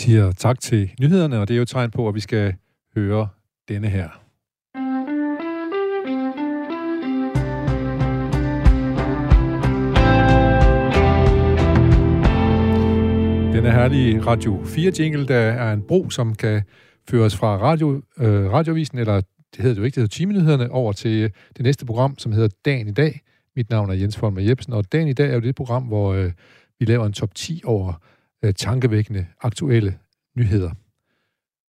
siger tak til nyhederne, og det er jo et tegn på, at vi skal høre denne her. Den er herlige Radio 4 jingle, der er en bro, som kan føres fra radio, øh, radiovisen, eller det hedder det jo ikke, det hedder timenyhederne, over til det næste program, som hedder Dagen i dag. Mit navn er Jens Folmer Jebsen, og Dagen i dag er jo det program, hvor øh, vi laver en top 10 over øh, tankevækkende aktuelle nyheder.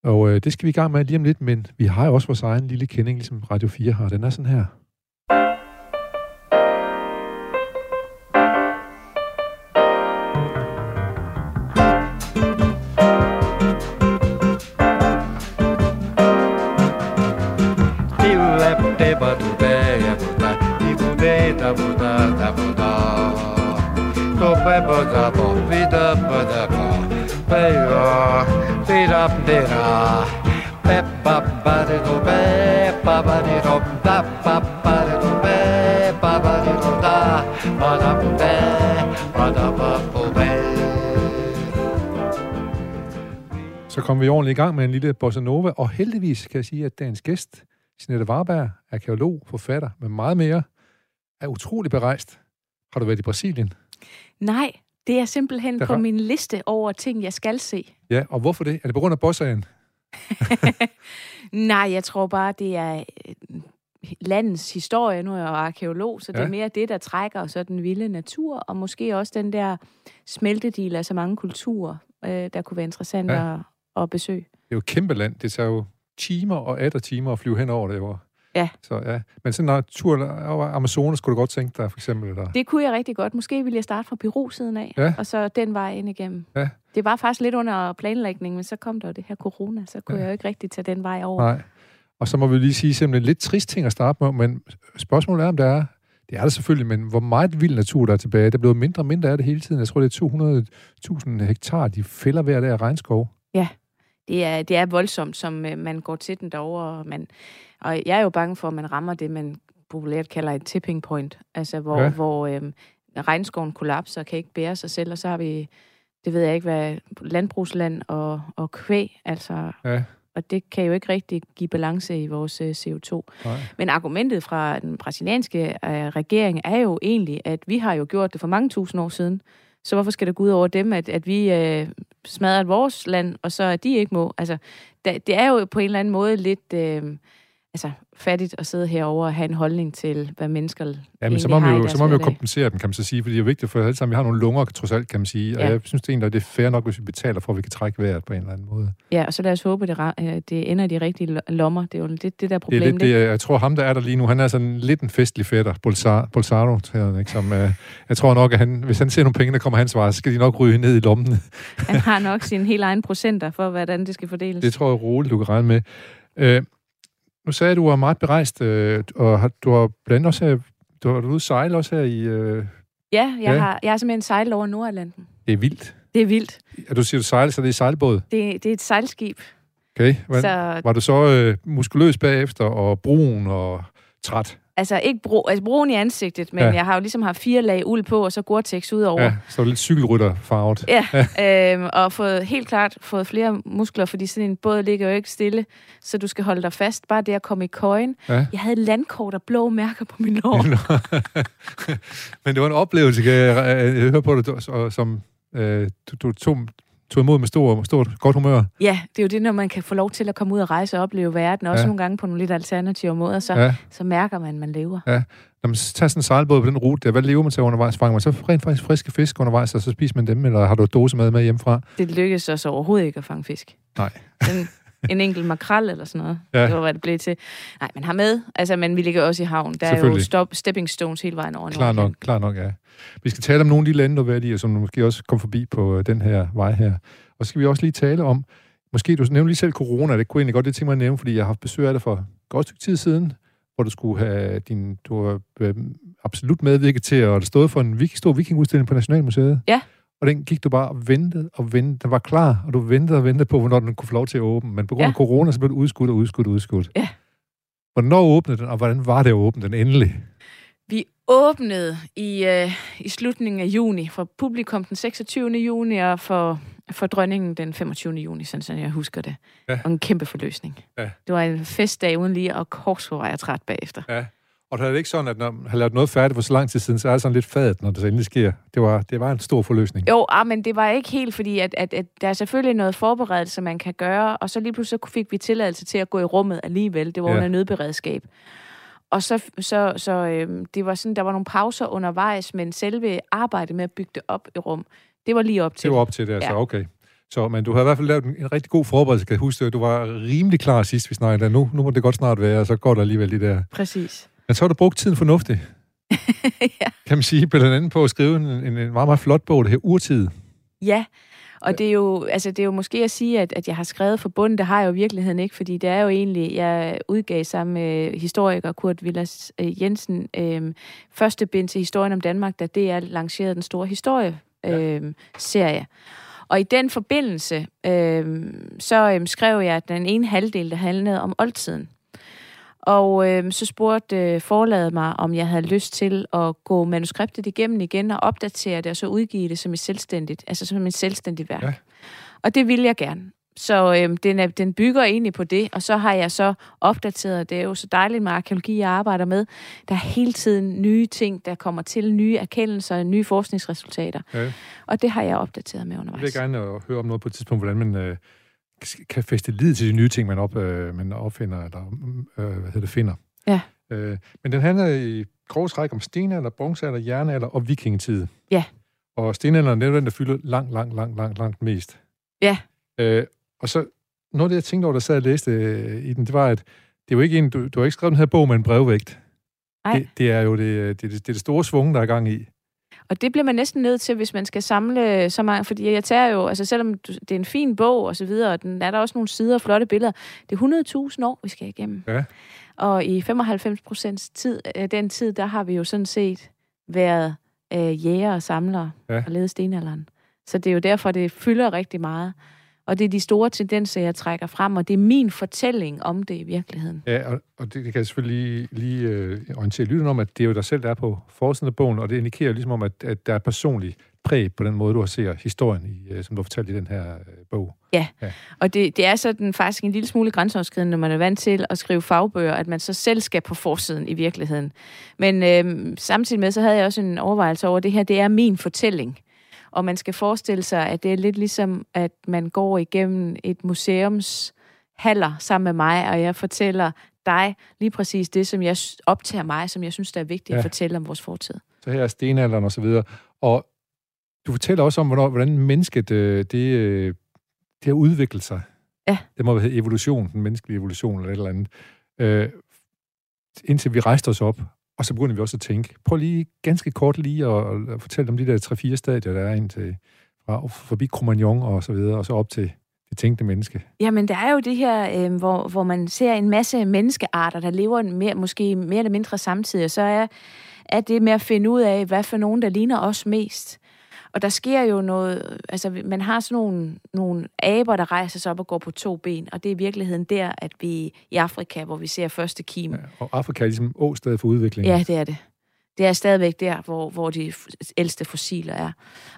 Og øh, det skal vi i gang med lige om lidt, men vi har jo også vores egen lille kending, ligesom Radio 4 har. Den er sådan her. Kom vi ordentligt i gang med en lille bossa nova, og heldigvis kan jeg sige, at dagens gæst, Jeanette Warberg, arkeolog, forfatter med meget mere, er utrolig berejst. Har du været i Brasilien? Nej, det er simpelthen Der på min liste over ting, jeg skal se. Ja, og hvorfor det? Er det på grund af bossaen? Nej, jeg tror bare, det er øh, landets historie. Nu er jeg jo arkeolog, så det Ja. er mere det, der trækker så den vilde natur, og måske også den der smeltedil af så mange kulturer, øh, der kunne være interessant Ja. at, at besøge. Det er jo et kæmpe land. Det tager jo timer og atter timer at flyve hen over det. Jo. Ja. Så ja. Men sådan en tur over Amazonas skulle du godt tænke dig, for eksempel. Eller? Det kunne jeg rigtig godt. Måske ville jeg starte fra Peru-siden af, Ja. og så den vej ind igennem. Ja. Det var faktisk lidt under planlægningen, men så kom der jo det her corona, så kunne Ja. jeg jo ikke rigtig tage den vej over. Nej. Og så må vi lige sige simpelthen lidt trist ting at starte med, men spørgsmålet er, om der er, det er der selvfølgelig, men hvor meget vild natur der er tilbage. Der bliver mindre og mindre af det hele tiden. Jeg tror, det er 200.000 hektar, de fælder hver dag af regnskov. Det er, det er voldsomt, som øh, man går til den derovre. Og, man, og jeg er jo bange for, at man rammer det, man populært kalder et tipping point. Altså, hvor, Ja. hvor øh, regnskoven kollapser og kan ikke bære sig selv, og så har vi, det ved jeg ikke, hvad landbrugsland og, og kvæg, altså... Ja. Og det kan jo ikke rigtig give balance i vores øh, CO2. Nej. Men argumentet fra den brasilianske øh, regering er jo egentlig, at vi har jo gjort det for mange tusind år siden. Så hvorfor skal det gå ud over dem, at, at vi øh, smadrer vores land, og så at de ikke må? Altså, da, det er jo på en eller anden måde lidt øh, altså, fattigt at sidde herover og have en holdning til, hvad mennesker Ja, men så må, har man i jo, så må man jo kompensere dem, kan man så sige, fordi det er vigtigt for os alle sammen. Vi har nogle lunger, trods alt, kan man sige. Og Ja. jeg synes det egentlig, at det er fair nok, hvis vi betaler for, at vi kan trække vejret på en eller anden måde. Ja, og så lad os håbe, det, øh, det ender i de rigtige lo- lommer. Det er jo lidt det der Det er problem. lidt det, jeg tror, ham, der er der lige nu, han er sådan lidt en festlig fætter, Bolsaro, Bolsaro han, ikke, som, øh, jeg tror nok, at han, hvis han ser nogle penge, der kommer hans vej, så skal de nok ryge ned i lommen. Han har nok sine helt egen procenter for, hvordan det skal fordeles. Det tror jeg roligt, du kan regne med. Øh, nu sagde du, at du er meget berejst, øh, og har, du har blandt også her, du har været ude sejle også her i... Øh, Ja, jeg, Ja. Har, jeg har simpelthen sejlet over Nordatlanten. det er vildt. Det er vildt. Og du siger, du sejler, så det er sejlbåd. Det, det er et sejlskib. Okay. Hvordan, Så Var du så øh, muskuløs bagefter, og brun og træt? Altså ikke bro, altså broen i ansigtet, men Ja. ja. jeg har jo ligesom haft fire lag uld på, og så Gore-Tex ud over. Ja, så lidt cykelrytterfarvet. Ja, øhm, og fået, helt klart fået flere muskler, fordi sådan en båd ligger jo ikke stille, så du skal holde dig fast. Bare det at komme i køjen. Ja. Jeg havde landkort og blå mærker på min lår. Men det var en oplevelse, kan jeg, jeg, jeg høre på det, som øh, du, du tog, tog imod med stor, stort godt humør. Ja, det er jo det, når man kan få lov til at komme ud og rejse og opleve verden, også Ja. ja. nogle gange på nogle lidt alternative måder, så, Ja. ja. så mærker man, at man lever. Når man tager sådan en sejlbåd på den rute der, hvad lever man til undervejs? Fanger man så rent faktisk friske fisk undervejs, og så spiser man dem, eller har du dåse med med hjemmefra? Det lykkedes os overhovedet ikke at fange fisk. Nej. En, en enkelt makrel eller sådan noget. Ja. Det var, hvad det blev til. Nej, man har med. Altså, men vi ligger også i havn. Der er jo stop, stepping stones hele vejen over Klar nok, klar nok, ja. Vi skal tale om nogle af de lande, i, og som du måske også kom forbi på øh, den her vej her. Og så skal vi også lige tale om, måske du nævnte lige selv corona, det kunne egentlig godt det tænke mig at nævne, fordi jeg har haft besøg af dig for et godt stykke tid siden, hvor du skulle have din, du har øh, absolut medvirket til, at stå for en stor vikingudstilling på Nationalmuseet. Ja. Og den gik du bare og ventede og ventede. Den var klar, og du ventede og ventede på, hvornår den kunne få lov til at åbne. Men på grund af Ja. corona, så blev det udskudt og udskudt og udskudt. Ja. Hvornår åbnede den, og hvordan var det at åbne den endelig? Vi åbnede i, øh, i slutningen af juni for publikum den 26. juni, og for, for dronningen den 25. juni, sådan som jeg husker det. Ja. Og en kæmpe forløsning. Ja. Det var en festdag uden lige, og korsfor var jeg træt bagefter. Ja. Og det er det ikke sådan, at når man har lavet noget færdigt for så lang tid siden, så er det sådan lidt fadet, når det så endelig sker. Det var, det var en stor forløsning. Jo, ah, men det var ikke helt, fordi at, at, at der er selvfølgelig noget forberedelse, man kan gøre, og så lige pludselig fik vi tilladelse til at gå i rummet alligevel. Det var Ja. under nødberedskab. Og så, så, så øhm, det var sådan, der var nogle pauser undervejs, men selve arbejdet med at bygge det op i rum, det var lige op til. Det var op til det, altså. Ja. Okay. Så, men du har i hvert fald lavet en, en rigtig god forberedelse, kan jeg huske. Du var rimelig klar sidst, vi snakkede. Nu, nu må det godt snart være, og så går der alligevel de der. Præcis. Men så har du brugt tiden fornuftigt. ja. Kan man sige, blandt andet på at skrive en, en, en meget, meget flot bog, det her Urtid. Ja, og det er jo, altså det er jo måske at sige, at, at jeg har skrevet for bunden, det har jeg jo i virkeligheden ikke, fordi det er jo egentlig, jeg udgav sammen med historiker Kurt Villas øh, Jensen øh, første bind til historien om Danmark, da det er lanceret den store historie øh. Og i den forbindelse, øh, så øh, skrev jeg den ene halvdel, der handlede om oldtiden. Og øh, så spurgte øh, forlaget mig, om jeg havde lyst til at gå manuskriptet igennem igen og opdatere det, og så udgive det som et selvstændigt, altså som et selvstændigt værk. Ja. Og det vil jeg gerne. Så øh, den, er, den bygger egentlig på det, og så har jeg så opdateret, det er jo så dejligt med arkeologi, jeg arbejder med. Der er hele tiden nye ting, der kommer til, nye erkendelser, nye forskningsresultater. Ja. Og det har jeg opdateret med Jeg vil undervejs. gerne øh, høre om noget på et tidspunkt, hvordan man øh, kan feste lid til de nye ting, man, op, øh, man opfinder, eller øh, hvad hedder det, finder. Ja. Øh, men den handler i grove træk om stenalder, bronzealder, jernalder og vikingetid. Ja. Og stenalderen, det er den, der fylder langt, langt, langt, langt, langt mest. Ja. Øh, og så noget af det, jeg tænkte over, der sad og læste øh, i den, det var, at det er jo ikke en, du, du har ikke skrevet den her bog med en brevvægt. Nej. Det, det er jo det, det, det, det, er det store svung, der er gang i. Og det bliver man næsten nødt til, hvis man skal samle så mange, fordi jeg tager jo, altså selvom det er en fin bog og så videre, og den er der også nogle sider og flotte billeder, det er 100.000 år, vi skal igennem. Ja. Og i 95 procents tid, af den tid, der har vi jo sådan set været øh, jæger og samlere Ja. og levet stenalderen. Så det er jo derfor, det fylder rigtig meget. Og det er de store tendenser, jeg trækker frem, og det er min fortælling om det i virkeligheden. Ja, og, og det, det kan jeg selvfølgelig lige, lige øh, orientere lytteren om, at det er jo dig selv, der er på forsiden af bogen, og det indikerer ligesom om, at, at der er personlig præg på den måde, du har ser historien, i, øh, som du har fortalt i den her øh, bog. Og det, det er sådan faktisk en lille smule grænseoverskridende, når man er vant til at skrive fagbøger, at man så selv skal på forsiden i virkeligheden. Men øhm, samtidig med, så havde jeg også en overvejelse over, at det her, det er min fortælling. Og man skal forestille sig, at det er lidt ligesom, at man går igennem et museums haller sammen med mig, og jeg fortæller dig lige præcis det, som jeg optager mig, som jeg synes, der er vigtigt Ja. at fortælle om vores fortid. Så her er stenalderen og så videre. Og du fortæller også om, hvornår, hvordan mennesket, øh, det, øh, det har udviklet sig. Ja. Det må hedde evolution, den menneskelige evolution eller et eller andet. Øh, indtil vi rejste os op, og så begynder vi også at tænke. Prøv lige ganske kort lige at, at fortælle om de der 3-4 stadier, der er ind til, fra, forbi Cromagnon og så videre, og så op til det tænkte menneske. Jamen, der er jo det her, øh, hvor, hvor man ser en masse menneskearter, der lever mere, måske mere eller mindre samtidig, og så er, er det med at finde ud af, hvad for nogen, der ligner os mest. Og der sker jo noget, altså man har sådan nogle, nogle aber, der rejser sig op og går på to ben, og det er i virkeligheden der, at vi i Afrika, hvor vi ser første kim. Ja, og Afrika er ligesom åstedet for udvikling. Ja, det er det. Det er stadigvæk der, hvor, hvor de ældste fossiler er.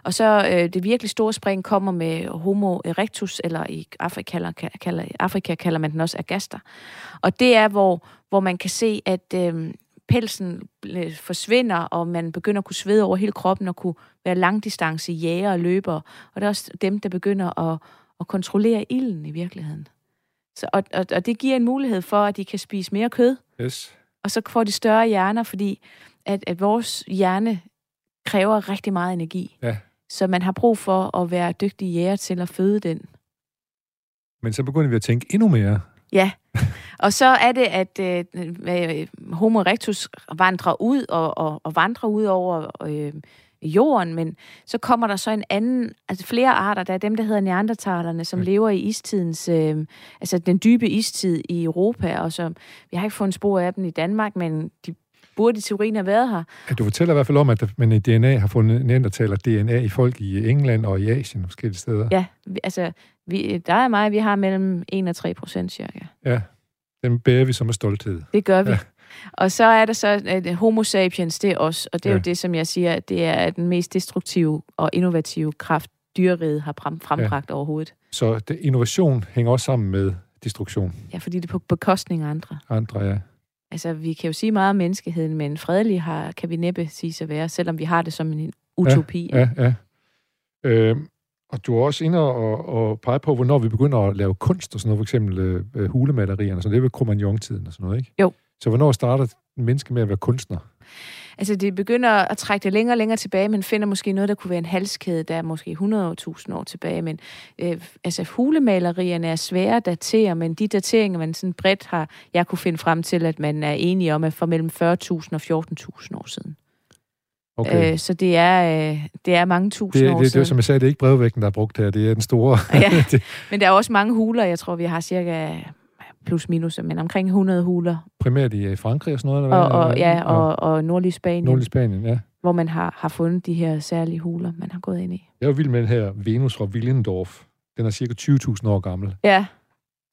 Og så øh, det virkelig store spring kommer med Homo erectus, eller i Afrika kalder, kalder, Afrika kalder man den også agaster. Og det er, hvor, hvor man kan se, at øh, pelsen øh, forsvinder, og man begynder at kunne svede over hele kroppen, og kunne være langdistance jæger og løbere. Og det er også dem, der begynder at, at kontrollere ilden i virkeligheden. Så, og, og, og det giver en mulighed for, at de kan spise mere kød, Yes. og så får de større hjerner, fordi at, at vores hjerne kræver rigtig meget energi. Ja. Så man har brug for at være dygtig jæger til at føde den. Men så begynder vi at tænke endnu mere. Ja, og så er det, at øh, øh, Homo erectus vandrer ud og, og, og vandrer ud over øh, jorden, men så kommer der så en anden, altså flere arter, der er dem, der hedder neandertalerne, som Ja. lever i istidens, øh, altså den dybe istid i Europa, og så, vi har ikke fundet spor af dem i Danmark, men de burde i teorien have været her. Ja, du fortæller i hvert fald om, at man i DNA har fundet neandertaler DNA i folk i England og i Asien og forskellige steder. Ja, altså, vi, der er mig, vi har mellem 1 og 3 procent cirka. ja. Dem bærer vi som med stolthed. Det gør vi. Ja. Ja. Og så er der så uh, homo sapiens, det er os, og det er Ja. jo det, som jeg siger, det er den mest destruktive og innovative kraft, dyreriget har frem, frembragt ja. overhovedet. Så det, innovation hænger også sammen med destruktion. Ja, fordi det er på bekostning af andre. Andre, ja. Altså, vi kan jo sige meget om menneskeheden, men fredelig har, kan vi næppe sige at være, selvom vi har det som en utopi. Ja, ja. Øh, og du er også inde og, og pege på, hvornår vi begynder at lave kunst og sådan noget, for eksempel øh, hulemalerierne, så det er ved Cromagnon-tiden og sådan noget, ikke? Jo. Så hvornår starter en menneske med at være kunstner? Altså, det begynder at trække det længere og længere tilbage. Man finder måske noget, der kunne være en halskæde, der er måske 100.000 år tilbage. Men øh, altså, hulemalerierne er svære at datere, men de dateringer, man sådan bredt har, jeg kunne finde frem til, at man er enige om, at for mellem 40.000 og 14.000 år siden. Okay. Øh, så det er, øh, det er mange det, tusind det, år det, det, siden. er, som jeg sagde, det er ikke brevvægten, der er brugt her, det er den store. Ja. det, Men der er også mange huler. Jeg tror, vi har cirka plus minus, men omkring 100 huler. primært i øh, Frankrig og sådan noget? Eller Og, hvad? og, ja, og, og nordlig Spanien, Nordlig Spanien, ja. hvor man har, har fundet de her særlige huler, man har gået ind i. Jeg er jo vild med den her Venus fra Willendorf. Den er cirka 20.000 år gammel, Ja,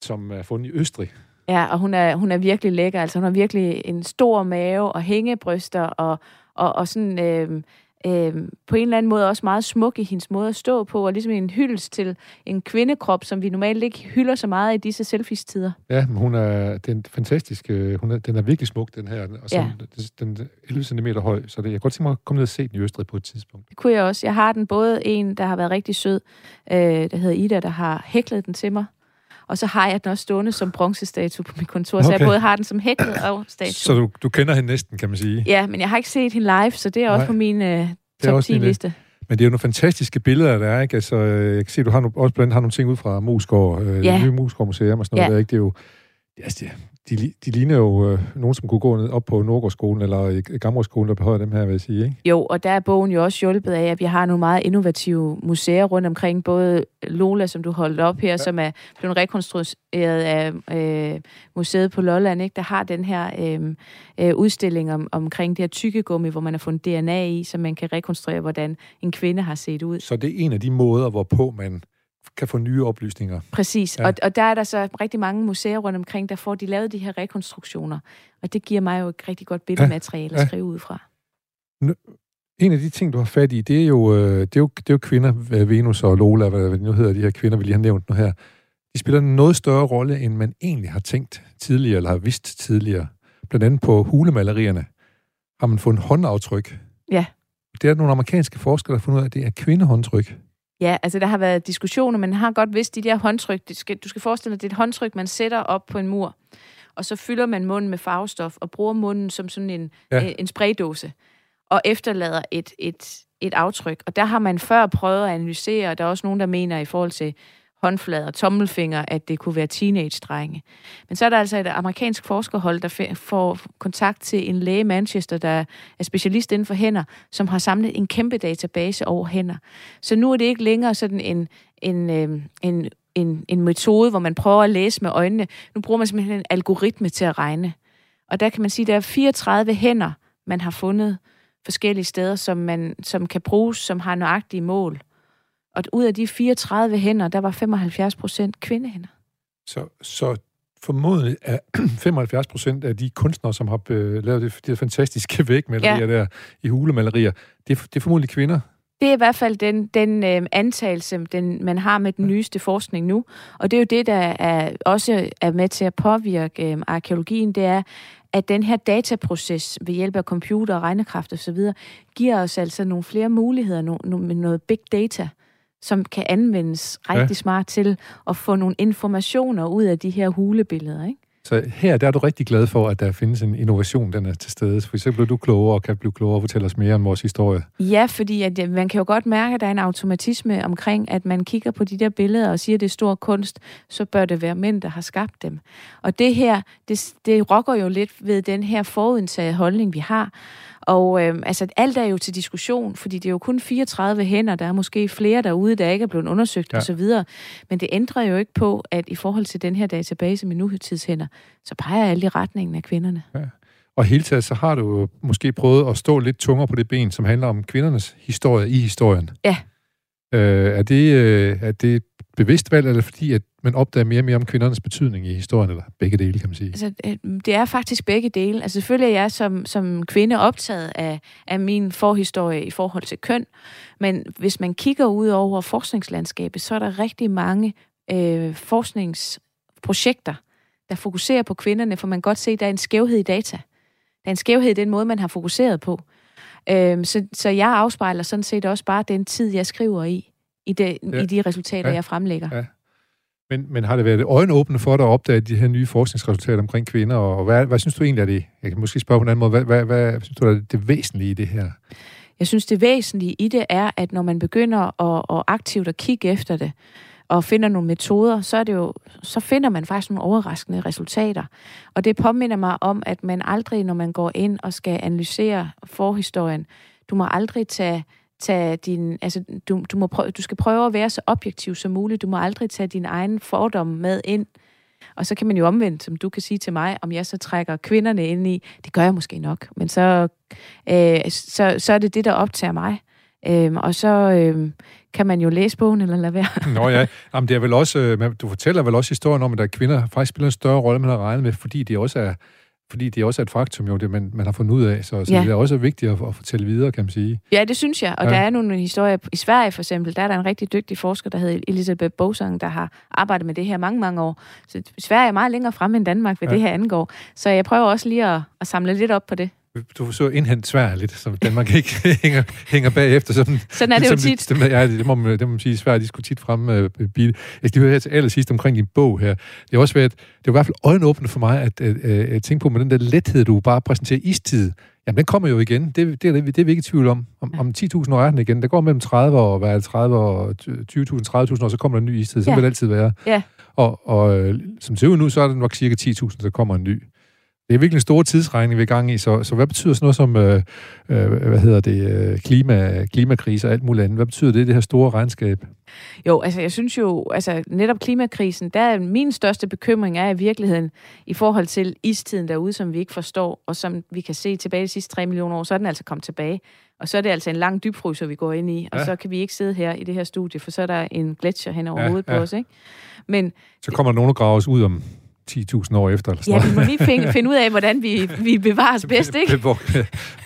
som er fundet i Østrig. Ja, og hun er, hun er virkelig lækker. Altså, hun har virkelig en stor mave og hængebryster, og, og, og sådan øh, øh, på en eller anden måde også meget smuk i hendes måde at stå på, og ligesom en hyldest til en kvindekrop, som vi normalt ikke hylder så meget i disse selfies-tider. Ja, men hun er, den er fantastisk. øh, Hun er, den er virkelig smuk, den her. Og så, Ja. den, den er 11 cm høj, så det, jeg kan godt tænke mig at komme ned og se den i Østrig på et tidspunkt. Det kunne jeg også. Jeg har den både en, der har været rigtig sød, øh, der hedder Ida, der har hæklet den til mig, og så har jeg den også stående som bronzestatue på mit kontor, så jeg Okay. både har den som hæklet og statue. Så du, du kender hende næsten, kan man sige. Ja, men jeg har ikke set hende live, så det er også Nej. på min øh, Det top også din, 10-liste. Men det er jo nogle fantastiske billeder, der er, ikke? Altså, øh, jeg kan se, du har nu, også blandt andet har nogle ting ud fra Moskov, øh, Ja. det nye Moskov Museum og sådan noget Ja. der, ikke? Det er jo, altså, de, de, de ligner jo øh, nogen, som kunne gå ned op på Nordgårdsskolen, eller i Gammelgårdsskolen, der behøver dem her, vil jeg sige, ikke? Jo, og der er bogen jo også hjulpet af, at vi har nogle meget innovative museer rundt omkring. Både Lola, som du holdt op her, ja. som er blevet rekonstrueret af øh, museet på Lolland, ikke? der har den her øh, øh, udstilling om, omkring det her tykkegummi, hvor man har fundet DNA i, så man kan rekonstruere, hvordan en kvinde har set ud. Så det er en af de måder, hvorpå man kan få nye oplysninger. Præcis, Ja. og, og der er der så rigtig mange museer rundt omkring, der får de lavet de her rekonstruktioner. Og det giver mig jo et rigtig godt billedmateriale Ja. at skrive ud fra. En af de ting, du har fat i, det er jo, øh, det er jo, det er jo kvinder, Venus og Lola, hvad hvad de nu hedder, de her kvinder, vi lige har nævnt nu her. De spiller en noget større rolle, end man egentlig har tænkt tidligere, eller har vidst tidligere. Blandt andet på hulemalerierne har man fundet håndaftryk. Ja. Det er nogle amerikanske forskere, der har fundet ud af, at det er kvindehåndtryk. Ja, altså der har været diskussioner, men man har godt vidst, de der håndtryk, det skal, du skal forestille dig, det er et håndtryk, man sætter op på en mur, og så fylder man munden med farvestof, og bruger munden som sådan en, Ja. ja. en spraydåse, og efterlader et, et, et aftryk. Og der har man før prøvet at analysere, og der er også nogen, der mener i forhold til håndflader og tommelfinger, at det kunne være teenage-drenge. Men så er der altså et amerikansk forskerhold, der får kontakt til en læge i Manchester, der er specialist inden for hænder, som har samlet en kæmpe database over hænder. Så nu er det ikke længere sådan en, en, øh, en, en, en metode, hvor man prøver at læse med øjnene. Nu bruger man simpelthen en algoritme til at regne. Og der kan man sige, at der er 34 hænder, man har fundet forskellige steder, som, man, som kan bruges, som har nøjagtige mål. Og ud af de 34 hænder, der var 75 procent kvindehænder. Så, så formodentlig er 75 procent af de kunstnere, som har øh, lavet det, det fantastiske vægmalerier ja. Der i hulemalerier, det, er- det er formodentlig kvinder. Det er i hvert fald den, den øh, antagelse, den, man har med den nyeste forskning nu. Og det er jo det, der er, også er med til at påvirke øh, arkeologien, det er, at den her dataproces ved hjælp af computer og regnekraft osv., giver os altså nogle flere muligheder no, no, med noget big data, som kan anvendes rigtig Ja. smart til at få nogle informationer ud af de her hulebilleder. Ikke? Så her der er du rigtig glad for, at der findes en innovation, den er til stede. For eksempel du klogere og kan blive klogere og fortælle os mere om vores historie. Ja, fordi at, man kan jo godt mærke, at der er en automatisme omkring, at man kigger på de der billeder og siger, at det er stor kunst, så bør det være mænd, der har skabt dem. Og det her, det, det rokker jo lidt ved den her forudindtaget holdning, vi har. Og øh, altså, alt er jo til diskussion, fordi det er jo kun 34 hænder, der er måske flere derude, der ikke er blevet undersøgt Ja. ja. osv. Men det ændrer jo ikke på, at i forhold til den her database med nutidshænder, så peger alle i retningen af kvinderne. Og hele taget, så har du måske prøvet at stå lidt tungere på det ben, som handler om kvindernes historie i historien. Ja. Øh, er, det, øh, er det bevidst valg, eller fordi at man opdager mere og mere om kvindernes betydning i historien, eller begge dele, kan man sige? Altså, øh, det er faktisk begge dele. Altså, selvfølgelig er jeg som, som kvinde optaget af, af min forhistorie i forhold til køn, men hvis man kigger ud over forskningslandskabet, så er der rigtig mange øh, forskningsprojekter, der fokuserer på kvinderne, for man kan godt se, at der er en skævhed i data. Der er en skævhed i den måde, man har fokuseret på. Øh, så, så jeg afspejler sådan set også bare den tid, jeg skriver i, i, det, ja. i de resultater, ja. jeg fremlægger. Ja. Men, men har det været øjenåbende for dig at opdage de her nye forskningsresultater omkring kvinder, og hvad, hvad synes du egentlig er det? Jeg kan måske spørge på en anden måde. Hvad, hvad, hvad synes du er det væsentlige i det her? Jeg synes, det væsentlige i det er, at når man begynder at, at aktivt at kigge efter det, og finder nogle metoder, så, er det jo, så finder man faktisk nogle overraskende resultater. Og det påminder mig om, at man aldrig, når man går ind og skal analysere forhistorien, du må aldrig tage tage din, altså, du, du, må prøve, du skal prøve at være så objektiv som muligt. Du må aldrig tage din egen fordomme med ind. Og så kan man jo omvendt, som du kan sige til mig, om jeg så trækker kvinderne ind i, det gør jeg måske nok, men så, øh, så, så er det det, der optager mig. Øh, og så øh, kan man jo læse bogen eller lade være. Nå ja, Jamen, det er vel også, øh, du fortæller vel også historien om, at der er kvinder faktisk spiller en større rolle, man har regnet med, fordi de også er fordi det er også et faktum, jo, det man, man har fundet ud af, så, så ja. det er også vigtigt at, at fortælle videre, kan man sige. Ja, det synes jeg, og ja. der er nogle historier. I Sverige for eksempel, der er der en rigtig dygtig forsker, der hedder Elisabeth Bosang, der har arbejdet med det her mange, mange år. Så Sverige er meget længere fremme end Danmark, hvad ja. det her angår. Så jeg prøver også lige at, at samle lidt op på det du forsøger at indhente Sverige lidt, så Danmark ikke hænger, hænger bagefter. Sådan, sådan er det jo tit. Det, ja, det må man, det må man sige. Sverige, de skulle tit frem uh, bil. Jeg skal høre her til allersidst omkring din bog her. Det har også været, det var i hvert fald øjenåbende for mig, at, at, at, at tænke på med den der lethed, du bare præsenterer istid. Jamen, den kommer jo igen. Det, det, det, det er vi ikke i tvivl om. Om, om 10.000 år er den igen. Der går mellem 30 år, hvad er det, 30 år, 20.000, 30.000 år, så kommer der en ny istid. Så ja. vil det altid være. Ja. Og, og øh, som ser ud nu, så er det nok cirka 10.000, der kommer en ny. Det er virkelig en stor tidsregning, vi er gang i. Så, så hvad betyder sådan noget som øh, øh, hvad hedder det, øh, klima, klimakrise og alt muligt andet? Hvad betyder det, det her store regnskab? Jo, altså jeg synes jo, altså netop klimakrisen, der er min største bekymring er i virkeligheden i forhold til istiden derude, som vi ikke forstår, og som vi kan se tilbage de sidste 3 millioner år, så er den altså kommet tilbage. Og så er det altså en lang dybfryser, vi går ind i, og ja. så kan vi ikke sidde her i det her studie, for så er der en gletsjer hen over ja, hovedet ja. på os, ikke? Men, så kommer nogen og graver os ud om 10.000 år efter. Eller sådan ja, vi må lige finde, finde ud af, hvordan vi, vi bevares bedst, ikke?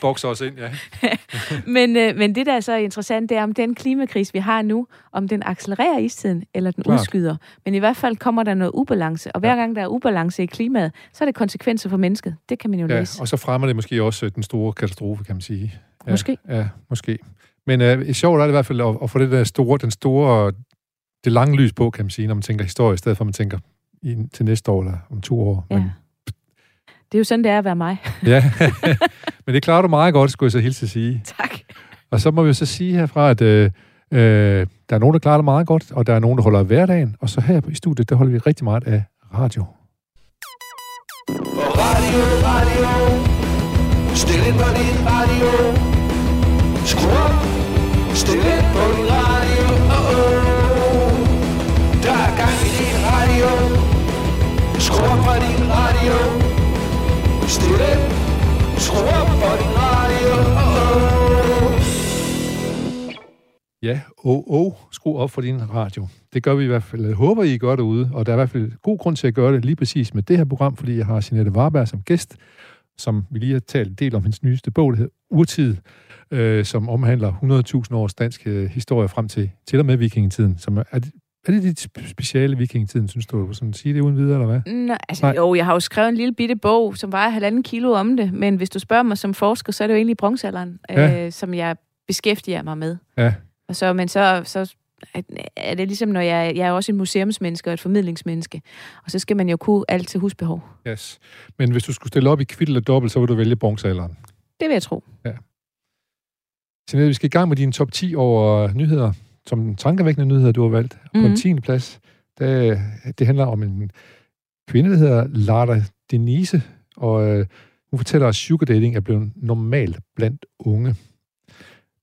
Bokser os ind, ja. men, øh, men det, der er så interessant, det er, om den klimakris, vi har nu, om den accelererer istiden, eller den Klart. udskyder. Men i hvert fald kommer der noget ubalance, og hver ja. gang der er ubalance i klimaet, så er det konsekvenser for mennesket. Det kan man jo ja, læse. og så fremmer det måske også den store katastrofe, kan man sige. Ja, måske. Ja, måske. Men uh, sjovt er det i hvert fald at, at få det der store, den store, det lange lys på, kan man sige, når man tænker historie, i stedet for at man tænker i, til næste år eller om to år. Ja. Men, det er jo sådan, det er at være mig. ja, men det klarer du meget godt, skulle jeg så hilse at sige. Tak. Og så må vi jo så sige herfra, at øh, øh, der er nogen, der klarer det meget godt, og der er nogen, der holder af hverdagen. Og så her i studiet, der holder vi rigtig meget af radio. Radio, radio, stille på din radio. Skru op, stille Skru op for din radio. Stille. Skru op for din radio. Ja, oh, oh, skru op for din radio. Det gør vi i hvert fald. Jeg håber, I gør derude, og der er i hvert fald god grund til at gøre det lige præcis med det her program, fordi jeg har Jeanette Warberg som gæst, som vi lige har talt en del om hendes nyeste bog, der hedder Urtid, øh, som omhandler 100.000 års dansk øh, historie frem til, til og med vikingetiden, som er, er er det dit speciale vikingetiden, synes du? Sådan sige det uden videre, eller hvad? Nå, altså, Nej. Jo, jeg har jo skrevet en lille bitte bog, som vejer halvanden kilo om det, men hvis du spørger mig som forsker, så er det jo egentlig bronzealderen, ja. øh, som jeg beskæftiger mig med. Ja. Og så, men så, så er det ligesom, når jeg, jeg er også en museumsmenneske og et formidlingsmenneske, og så skal man jo kunne alt til husbehov. Yes. Men hvis du skulle stille op i kvitt eller dobbelt, så vil du vælge bronzealderen? Det vil jeg tro. Ja. Så vi skal i gang med dine top 10 over nyheder som tankevækkende nyheder, du har valgt mm. på en 10. Mhm. plads. Det, det handler om en kvinde, der hedder Lara Denise, og øh, hun fortæller, at sugar dating er blevet normalt blandt unge.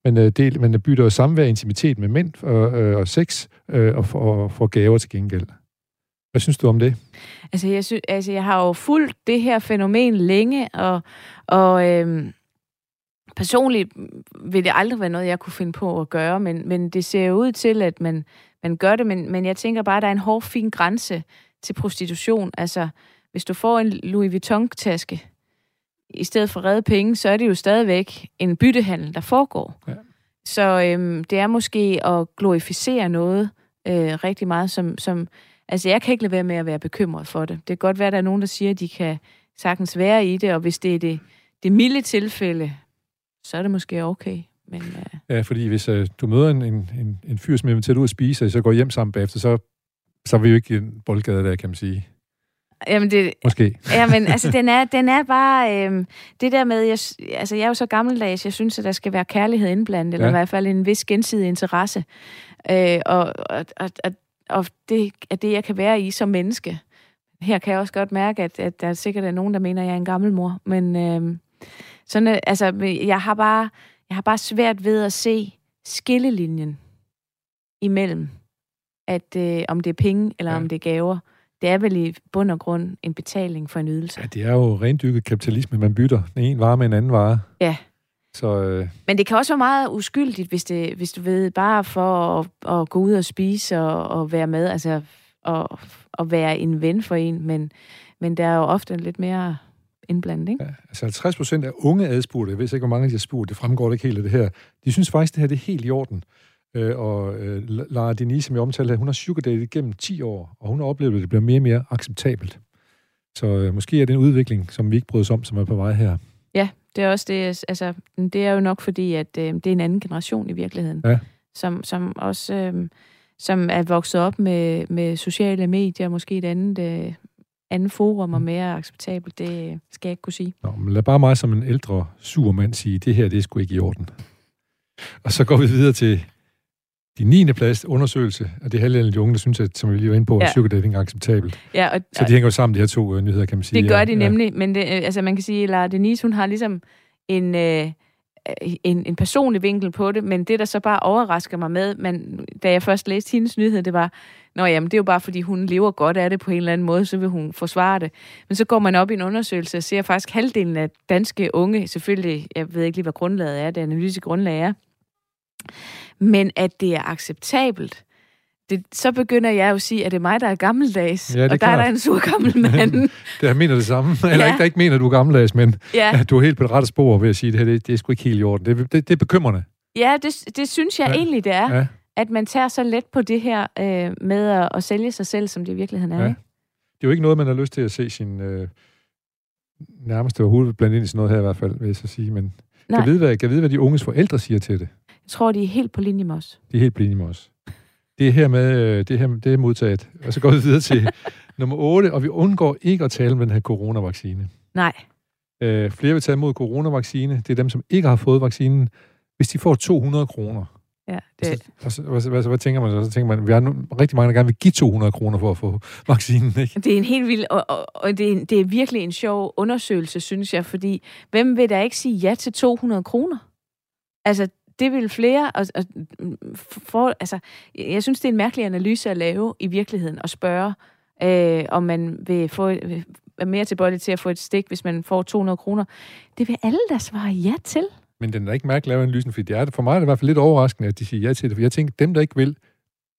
Men, øh, det, men bytter jo samvær intimitet med mænd og, øh, og sex øh, og, og får gaver til gengæld. Hvad synes du om det? Altså jeg, synes, altså, jeg har jo fulgt det her fænomen længe, og, og øh, personligt vil det aldrig være noget, jeg kunne finde på at gøre, men, men det ser jo ud til, at man, man gør det, men, men jeg tænker bare, at der er en hård, fin grænse til prostitution. Altså, hvis du får en Louis Vuitton-taske, i stedet for redde penge, så er det jo stadigvæk en byttehandel, der foregår. Ja. Så øhm, det er måske at glorificere noget øh, rigtig meget, som, som... Altså, jeg kan ikke lade være med at være bekymret for det. Det kan godt være, at der er nogen, der siger, at de kan sagtens være i det, og hvis det er det, det milde tilfælde, så er det måske okay. Men, uh... Ja, fordi hvis uh, du møder en, en, en, en fyr, som er inviteret ud at spise, og så går hjem sammen bagefter, så, så er vi jo ikke i en boldgade der, kan man sige. Jamen det, Måske. Jamen, altså, den er, den er bare... Øh, det der med... Jeg, altså, jeg er jo så gammeldags, jeg synes, at der skal være kærlighed indblandet, ja. eller i hvert fald en vis gensidig interesse. Øh, og, og, og, og, og det er det, jeg kan være i som menneske. Her kan jeg også godt mærke, at, at der sikkert er nogen, der mener, at jeg er en gammel mor. Men øh, sådan, altså, jeg har bare, jeg har bare svært ved at se skillelinjen imellem, at øh, om det er penge eller ja. om det er gaver. Det er vel i bund og grund en betaling for en ydelse. Ja, det er jo rendykket kapitalisme. Man bytter en vare med en anden vare. Ja. Så, øh... Men det kan også være meget uskyldigt, hvis, det, hvis du ved, bare for at, at gå ud og spise og, og være med, altså og, og være en ven for en, men, men der er jo ofte lidt mere indblandet, ikke? Ja, altså 50 procent af unge adspurgte, jeg ved ikke, hvor mange de har spurgt, det fremgår ikke helt af det her, de synes faktisk, det her det er helt i orden. Øh, og øh, Lara Denise, som jeg omtalte hun har sugardatet gennem 10 år, og hun har oplevet, at det bliver mere og mere acceptabelt. Så øh, måske er det en udvikling, som vi ikke bryder os om, som er på vej her. Ja, det er også det. Altså, det er jo nok fordi, at øh, det er en anden generation i virkeligheden, ja. som, som også øh, som er vokset op med, med sociale medier, måske et andet, øh, andet forum og mm. mere acceptabelt. Det skal jeg ikke kunne sige. Nå, men lad bare mig som en ældre surmand sige, det her det er sgu ikke i orden. Og så går vi videre til de 9. plads undersøgelse af det halvdelen af de unge, der synes, at, som vi lige var inde på, ja. at sugar dating er acceptabelt. Ja, og, så de hænger jo sammen, de her to uh, nyheder, kan man sige. Det gør de ja. nemlig, men det, øh, altså, man kan sige, at Denise, hun har ligesom en, øh, en, en personlig vinkel på det, men det, der så bare overrasker mig med, men da jeg først læste hendes nyhed, det var, Nå jamen, det er jo bare, fordi hun lever godt af det på en eller anden måde, så vil hun forsvare det. Men så går man op i en undersøgelse og ser at faktisk halvdelen af danske unge, selvfølgelig, jeg ved ikke lige, hvad grundlaget er, det analytiske grundlag er, men at det er acceptabelt, det, så begynder jeg jo at sige, at det er mig, der er gammeldags, ja, og der klart. er der en sur gammel mand. det jeg mener det samme. Eller ja. ikke, der ikke mener, at du er gammeldags, men ja. at du er helt på det rette spor ved at sige, at det her det, det er sgu ikke helt i orden. Det, det, det er bekymrende. Ja, det, det synes jeg ja. egentlig, det er. Ja. At man tager så let på det her øh, med at, at sælge sig selv, som det i virkeligheden er. Ja. Det er jo ikke noget, man har lyst til at se sin øh, nærmeste overhovedet blandt ind i sådan noget her i hvert fald, vil jeg så sige. Men kan vide, hvad, kan vide, hvad de unges forældre siger til det? Jeg tror, de er helt på linje med os. De er helt på linje med os. Det er her med, øh, det, her, det er modtaget. Og så går vi videre til nummer 8, og vi undgår ikke at tale om den her coronavaccine. Nej. Øh, flere vil tage imod coronavaccine. Det er dem, som ikke har fået vaccinen. Hvis de får 200 kroner, Ja, det... Og så, hvad, hvad, hvad tænker man så? Så tænker man, vi har nu, rigtig mange, der gerne vil give 200 kroner for at få vaccinen, ikke? Det er en helt vild, og, og, og det, er, det er virkelig en sjov undersøgelse, synes jeg, fordi hvem vil da ikke sige ja til 200 kroner? Altså, det vil flere, og, og for, altså, jeg synes, det er en mærkelig analyse at lave i virkeligheden, og spørge, øh, om man vil få være mere tilbøjelig til at få et stik, hvis man får 200 kroner. Det vil alle da svare ja til. Men den er ikke mærkelig at lave analysen, fordi det er, for mig er det i hvert fald lidt overraskende, at de siger ja til det. For jeg tænker, dem, der ikke vil,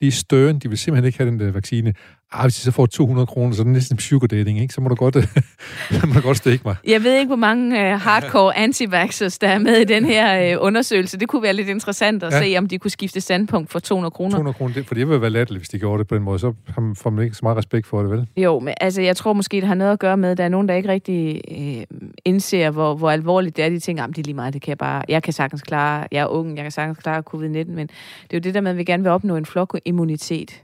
de er støren, de vil simpelthen ikke have den der vaccine. Ah, hvis de så får 200 kroner, så er det næsten sugar dating, ikke? Så må du godt, så må du godt stikke mig. Jeg ved ikke, hvor mange uh, hardcore anti der er med i den her uh, undersøgelse. Det kunne være lidt interessant at ja. se, om de kunne skifte standpunkt for 200 kroner. 200 kroner, det, for det ville være latterligt, hvis de gjorde det på den måde. Så får man ikke så meget respekt for det, vel? Jo, men altså, jeg tror måske, det har noget at gøre med, at der er nogen, der ikke rigtig uh, indser, hvor, hvor alvorligt det er. De tænker, det er lige meget, det kan jeg bare... Jeg kan sagtens klare... Jeg er ung, jeg kan sagtens klare covid-19, men det er jo det der med, at vi gerne vil opnå en flokimmunitet.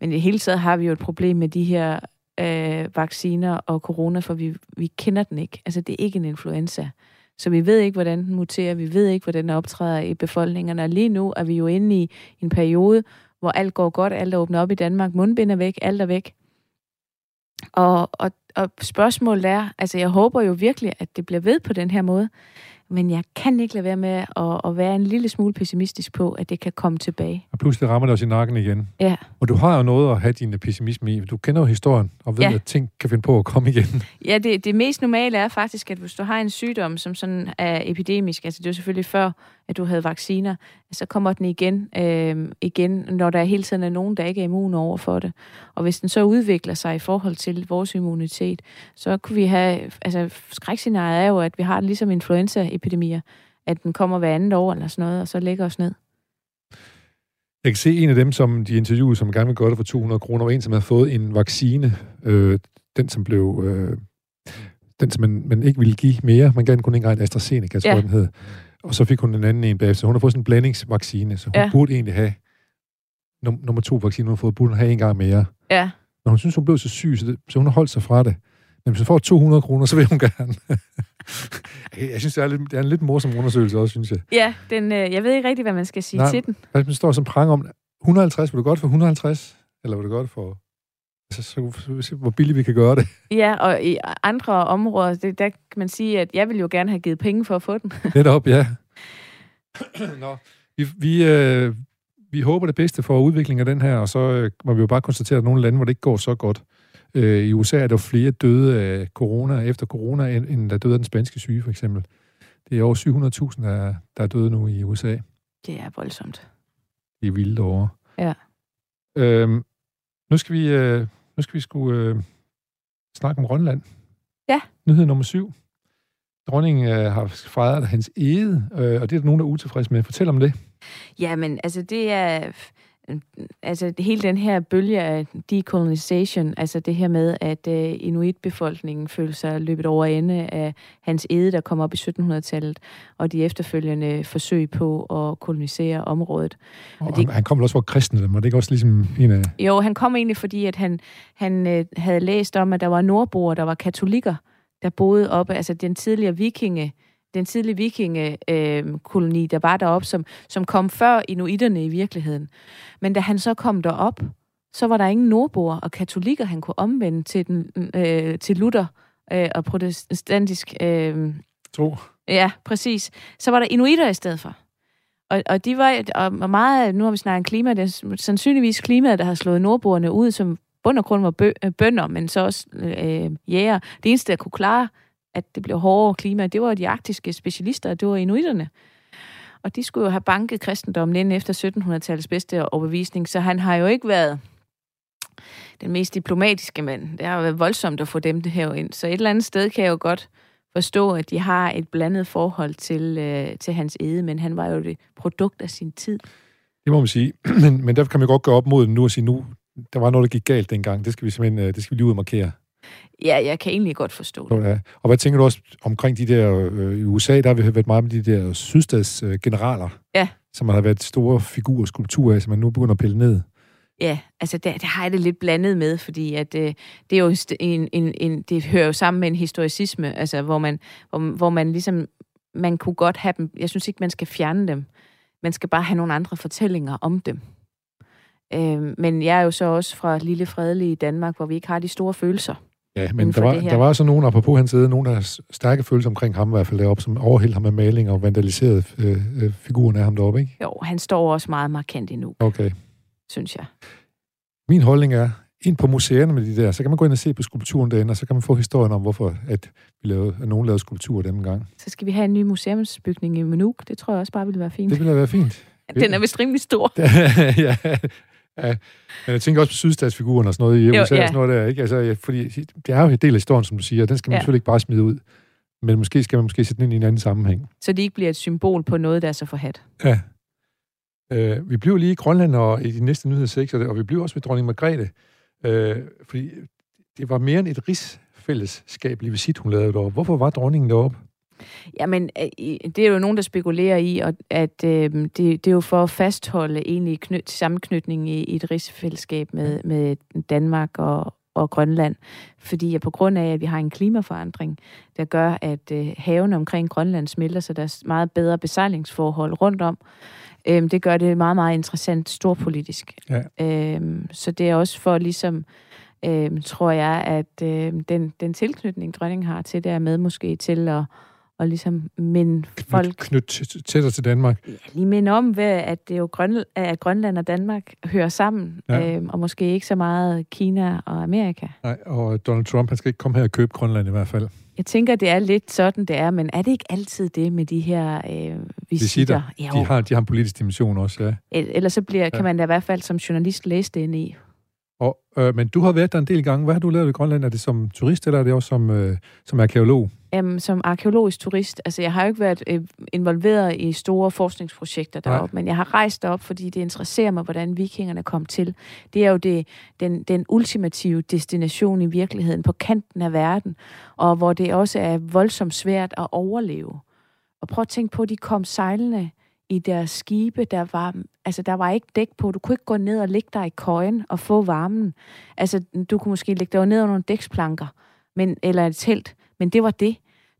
Men i det hele taget har vi jo et problem med de her øh, vacciner og corona, for vi, vi kender den ikke. Altså, det er ikke en influenza. Så vi ved ikke, hvordan den muterer, vi ved ikke, hvordan den optræder i befolkningerne. Og lige nu er vi jo inde i en periode, hvor alt går godt, alt er åbnet op i Danmark, mundbind er væk, alt er væk. Og, og, og spørgsmålet er, altså jeg håber jo virkelig, at det bliver ved på den her måde, men jeg kan ikke lade være med at, at være en lille smule pessimistisk på, at det kan komme tilbage. Og pludselig rammer det os i nakken igen. Ja. Og du har jo noget at have din pessimisme i. Du kender jo historien, og ved, Ja. at ting kan finde på at komme igen. Ja, det, det mest normale er faktisk, at hvis du har en sygdom, som sådan er epidemisk, altså det er jo selvfølgelig før, at du havde vacciner, så kommer den igen, øh, igen, når der hele tiden er nogen, der ikke er immune over for det. Og hvis den så udvikler sig i forhold til vores immunitet, så kunne vi have, altså skrækscenariet er jo, at vi har det ligesom influenzaepidemier, at den kommer hver andet år eller sådan noget, og så lægger os ned. Jeg kan se en af dem, som de interviewede, som gerne vil gøre det for 200 kroner, var en, som havde fået en vaccine. Øh, den, som blev... Øh, den, som man, man ikke ville give mere. Man gav den kun en gang AstraZeneca, tror Ja. den hed. Og så fik hun en anden en bagefter. Hun har fået sådan en blandingsvaccine, så hun ja. Burde egentlig have num- nummer to vaccine, hun har fået, burde hun have en gang mere. Ja, Men hun synes, hun blev så syg, så, det, så hun har holdt sig fra det. Men hvis hun får 200 kroner, så vil hun gerne. jeg synes, det er, lidt, det er en lidt morsom undersøgelse også, synes jeg. ja den, øh, jeg ved ikke rigtig, hvad man skal sige Nej. til den. Hvis man står som prang om, 150, vil du godt for 150? Eller vil du godt for... Altså, så, så, så, så hvor billigt vi kan gøre det. Ja, og i andre områder, det, der kan man sige, at jeg vil jo gerne have givet penge for at få den. Netop, ja. Nå, vi, vi, øh, vi håber det bedste for udviklingen af den her, og så øh, må vi jo bare konstatere, at nogle lande, hvor det ikke går så godt. Øh, I USA er der flere døde af corona, efter corona, end, end der døde af den spanske syge, for eksempel. Det er over 700.000, der, der er døde nu i USA. Det er voldsomt. De er vilde over. Ja. Øhm, nu skal vi, øh, nu skal vi sgu øh, snakke om Grønland. Ja. Nyhed nummer syv. Dronningen øh, har fejret hans ede, øh, og det er der nogen, der er utilfredse med. Fortæl om det. Jamen, altså det er... Altså hele den her bølge af decolonization, altså det her med, at uh, inuitbefolkningen føler sig løbet over ende af hans ede, der kom op i 1700-tallet, og de efterfølgende forsøg på at kolonisere området. Og det- det... han kom også fra kristne, var det ikke også ligesom en af... Jo, han kom egentlig, fordi at han, han øh, havde læst om, at der var nordboer, der var katolikker, der boede oppe, altså den tidligere vikinge, den tidlige vikingekoloni, øh, koloni, der var deroppe, som, som kom før inuiterne i virkeligheden. Men da han så kom derop, så var der ingen nordboer og katolikker, han kunne omvende til, den, øh, til Luther øh, og protestantisk øh, Tro. Ja, præcis. Så var der inuitter i stedet for. Og, og de var og meget, nu har vi snakket klima, det er sandsynligvis klimaet, der har slået nordboerne ud, som bund og grund var øh, bønder, men så også øh, jæger. Det eneste, der kunne klare, at det blev hårdere klima, det var de arktiske specialister, det var inuitterne. Og de skulle jo have banket kristendommen ind efter 1700-tallets bedste overbevisning, så han har jo ikke været den mest diplomatiske mand. Det har været voldsomt at få dem det her ind. Så et eller andet sted kan jeg jo godt forstå, at de har et blandet forhold til, øh, til hans ede, men han var jo det produkt af sin tid. Det må man sige. men, men derfor kan man godt gøre op mod den nu og sige, nu, der var noget, der gik galt dengang. Det skal vi simpelthen øh, det skal vi lige ud og markere. Ja, jeg kan egentlig godt forstå det. ja. Og hvad tænker du også omkring de der, øh, i USA, der har vi været meget med de der sydstats øh, Ja. som har været store figurer skulpturer af, som man nu begynder at pille ned. Ja, altså det, det har jeg det lidt blandet med, fordi at øh, det er jo en, en, en, det hører jo sammen med en historicisme, altså hvor man, hvor, hvor man ligesom, man kunne godt have dem, jeg synes ikke, man skal fjerne dem, man skal bare have nogle andre fortællinger om dem. Øh, men jeg er jo så også fra lille fredelige Danmark, hvor vi ikke har de store følelser. Ja, men der var, der var så nogen, apropos hans side, nogen, der har stærke følelser omkring ham, i hvert fald deroppe, som overhældte ham med maling og vandaliserede øh, øh, figuren af ham deroppe, ikke? Jo, han står også meget markant endnu, Okay. synes jeg. Min holdning er, ind på museerne med de der, så kan man gå ind og se på skulpturen derinde, og så kan man få historien om, hvorfor at, vi lavede, at nogen lavede skulpturer den gang. Så skal vi have en ny museumsbygning i Manuk. Det tror jeg også bare ville være fint. Det ville være fint. Den er vist rimelig stor. ja, ja. Men jeg tænker også på sydstatsfiguren og sådan noget i USA Jo, og sådan ja. noget der, ikke? Altså, ja, fordi det er jo en del af historien, som du siger, og den skal man Ja. ja. selvfølgelig ikke bare smide ud. Men måske skal man måske sætte den ind i en anden sammenhæng. Så det ikke bliver et symbol på noget, der er så forhat. Ja. Øh, vi bliver lige i Grønland og i de næste nyhedssektor, og vi bliver også ved dronning Margrethe. Øh, fordi det var mere end et rigsfællesskab visit, hun lavede deroppe. Hvorfor var dronningen deroppe? Jamen, øh, det er jo nogen, der spekulerer i, at øh, det, det er jo for at fastholde egentlig knyt, sammenknytning i, i et rigsfællesskab med, med Danmark og, og Grønland. Fordi på grund af, at vi har en klimaforandring, der gør, at øh, havene omkring Grønland smelter, så der er meget bedre besejlingsforhold rundt om. Øh, det gør det meget, meget interessant storpolitisk. Ja. Øh, så det er også for ligesom øh, tror jeg, at øh, den, den tilknytning, dronningen har til det, er med måske til at, og ligesom minde folk... Knyt tættere til Danmark. Ja, lige minde om, hvad, at det jo Grønland, at Grønland og Danmark hører sammen, ja. øh, og måske ikke så meget Kina og Amerika. Nej, og Donald Trump, han skal ikke komme her og købe Grønland i hvert fald. Jeg tænker, det er lidt sådan, det er, men er det ikke altid det med de her øh, visitter? visitter. Ja, de, har, de har en politisk dimension også, ja. Ellers så bliver, ja. kan man da i hvert fald som journalist læse det ind i. Og, øh, men du har været der en del gange. Hvad har du lavet i Grønland? Er det som turist, eller er det også som, øh, som arkeolog? Um, som arkeologisk turist. Altså, jeg har jo ikke været øh, involveret i store forskningsprojekter deroppe, men jeg har rejst derop, fordi det interesserer mig, hvordan vikingerne kom til. Det er jo det, den, den ultimative destination i virkeligheden, på kanten af verden, og hvor det også er voldsomt svært at overleve. Og prøv at tænke på, at de kom sejlende i deres skibe, der var, altså der var ikke dæk på. Du kunne ikke gå ned og ligge dig i køjen og få varmen. Altså, du kunne måske ligge dig ned under nogle dæksplanker, men, eller et telt, men det var det.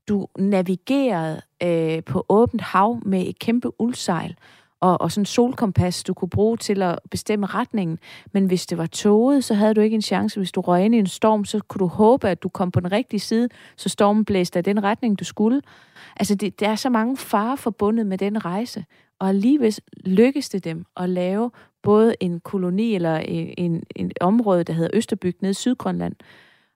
Du navigerede øh, på åbent hav med et kæmpe uldsejl og, og sådan en solkompas, du kunne bruge til at bestemme retningen. Men hvis det var toget, så havde du ikke en chance. Hvis du røg ind i en storm, så kunne du håbe, at du kom på den rigtige side, så stormen blæste af den retning, du skulle. Altså, det, der er så mange farer forbundet med den rejse. Og alligevel lykkes det dem at lave både en koloni eller en, en, en område, der hedder Østerbyg nede i Sydgrønland,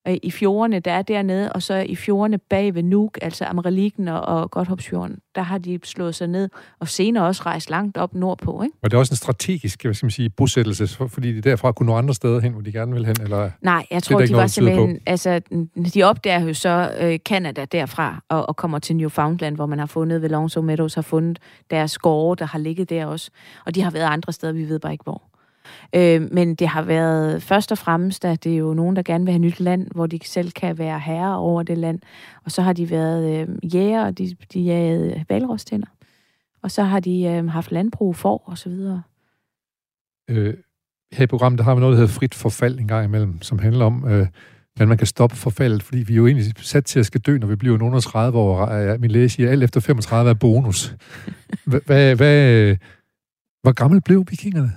øh, i fjordene, der er dernede, og så i fjordene bag ved Nuuk, altså Amreliken og, og Godthåbsfjorden, der har de slået sig ned, og senere også rejst langt op nordpå. Ikke? Og det er også en strategisk hvad skal man sige, bosættelse, fordi de derfra kunne nå andre steder hen, hvor de gerne vil hen? Eller Nej, jeg tror, de var simpelthen... Altså, de opdager jo så øh, Canada derfra, og, og kommer til Newfoundland, hvor man har fundet, ved Longsaw Meadows, har fundet deres gårde, der har ligget der også. Og de har været andre steder, vi ved bare ikke hvor. Øh, men det har været først og fremmest, at det er jo nogen, der gerne vil have nyt land, hvor de selv kan være herre over det land. Og så har de været øh, jæger, og de, de jagede valrostænder. Og så har de øh, haft landbrug, for og så videre. Øh, her i programmet, der har vi noget, der hedder frit forfald en gang imellem, som handler om, øh, hvordan man kan stoppe forfaldet, fordi vi er jo egentlig sat til at skal dø, når vi bliver nogen 30 år. Min læge siger, at alt efter 35 er bonus. Hvad, hvad, hvor gammel blev vikingerne?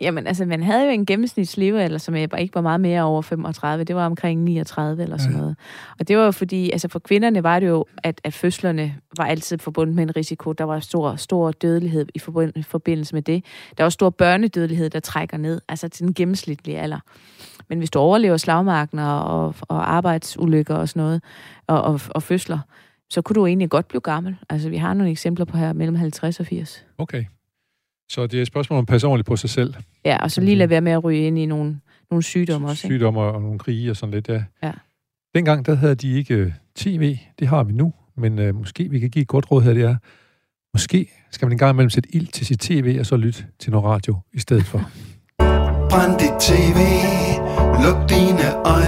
Jamen, altså, man havde jo en gennemsnitslevealder, som ikke var meget mere over 35. Det var omkring 39 eller sådan ja. noget. Og det var jo fordi, altså for kvinderne var det jo, at, at fødslerne var altid forbundet med en risiko. Der var stor, stor dødelighed i forbindelse med det. Der var stor børnedødelighed, der trækker ned, altså til den gennemsnitlige alder. Men hvis du overlever slagmarken og, og, og arbejdsulykker og sådan noget, og, og, og fødsler, så kunne du egentlig godt blive gammel. Altså, vi har nogle eksempler på her mellem 50 og 80. Okay. Så det er et spørgsmål om at passe ordentligt på sig selv. Ja, og så lige lade være med at ryge ind i nogle, nogle sygdomme også. Ikke? Sygdomme og nogle krige og sådan lidt, ja. ja. Dengang, der havde de ikke uh, tv. Det har vi nu. Men uh, måske vi kan give et godt råd her, det er, måske skal man en gang imellem sætte ild til sit tv, og så lytte til noget radio i stedet for. Brænd dit tv, luk dine øjne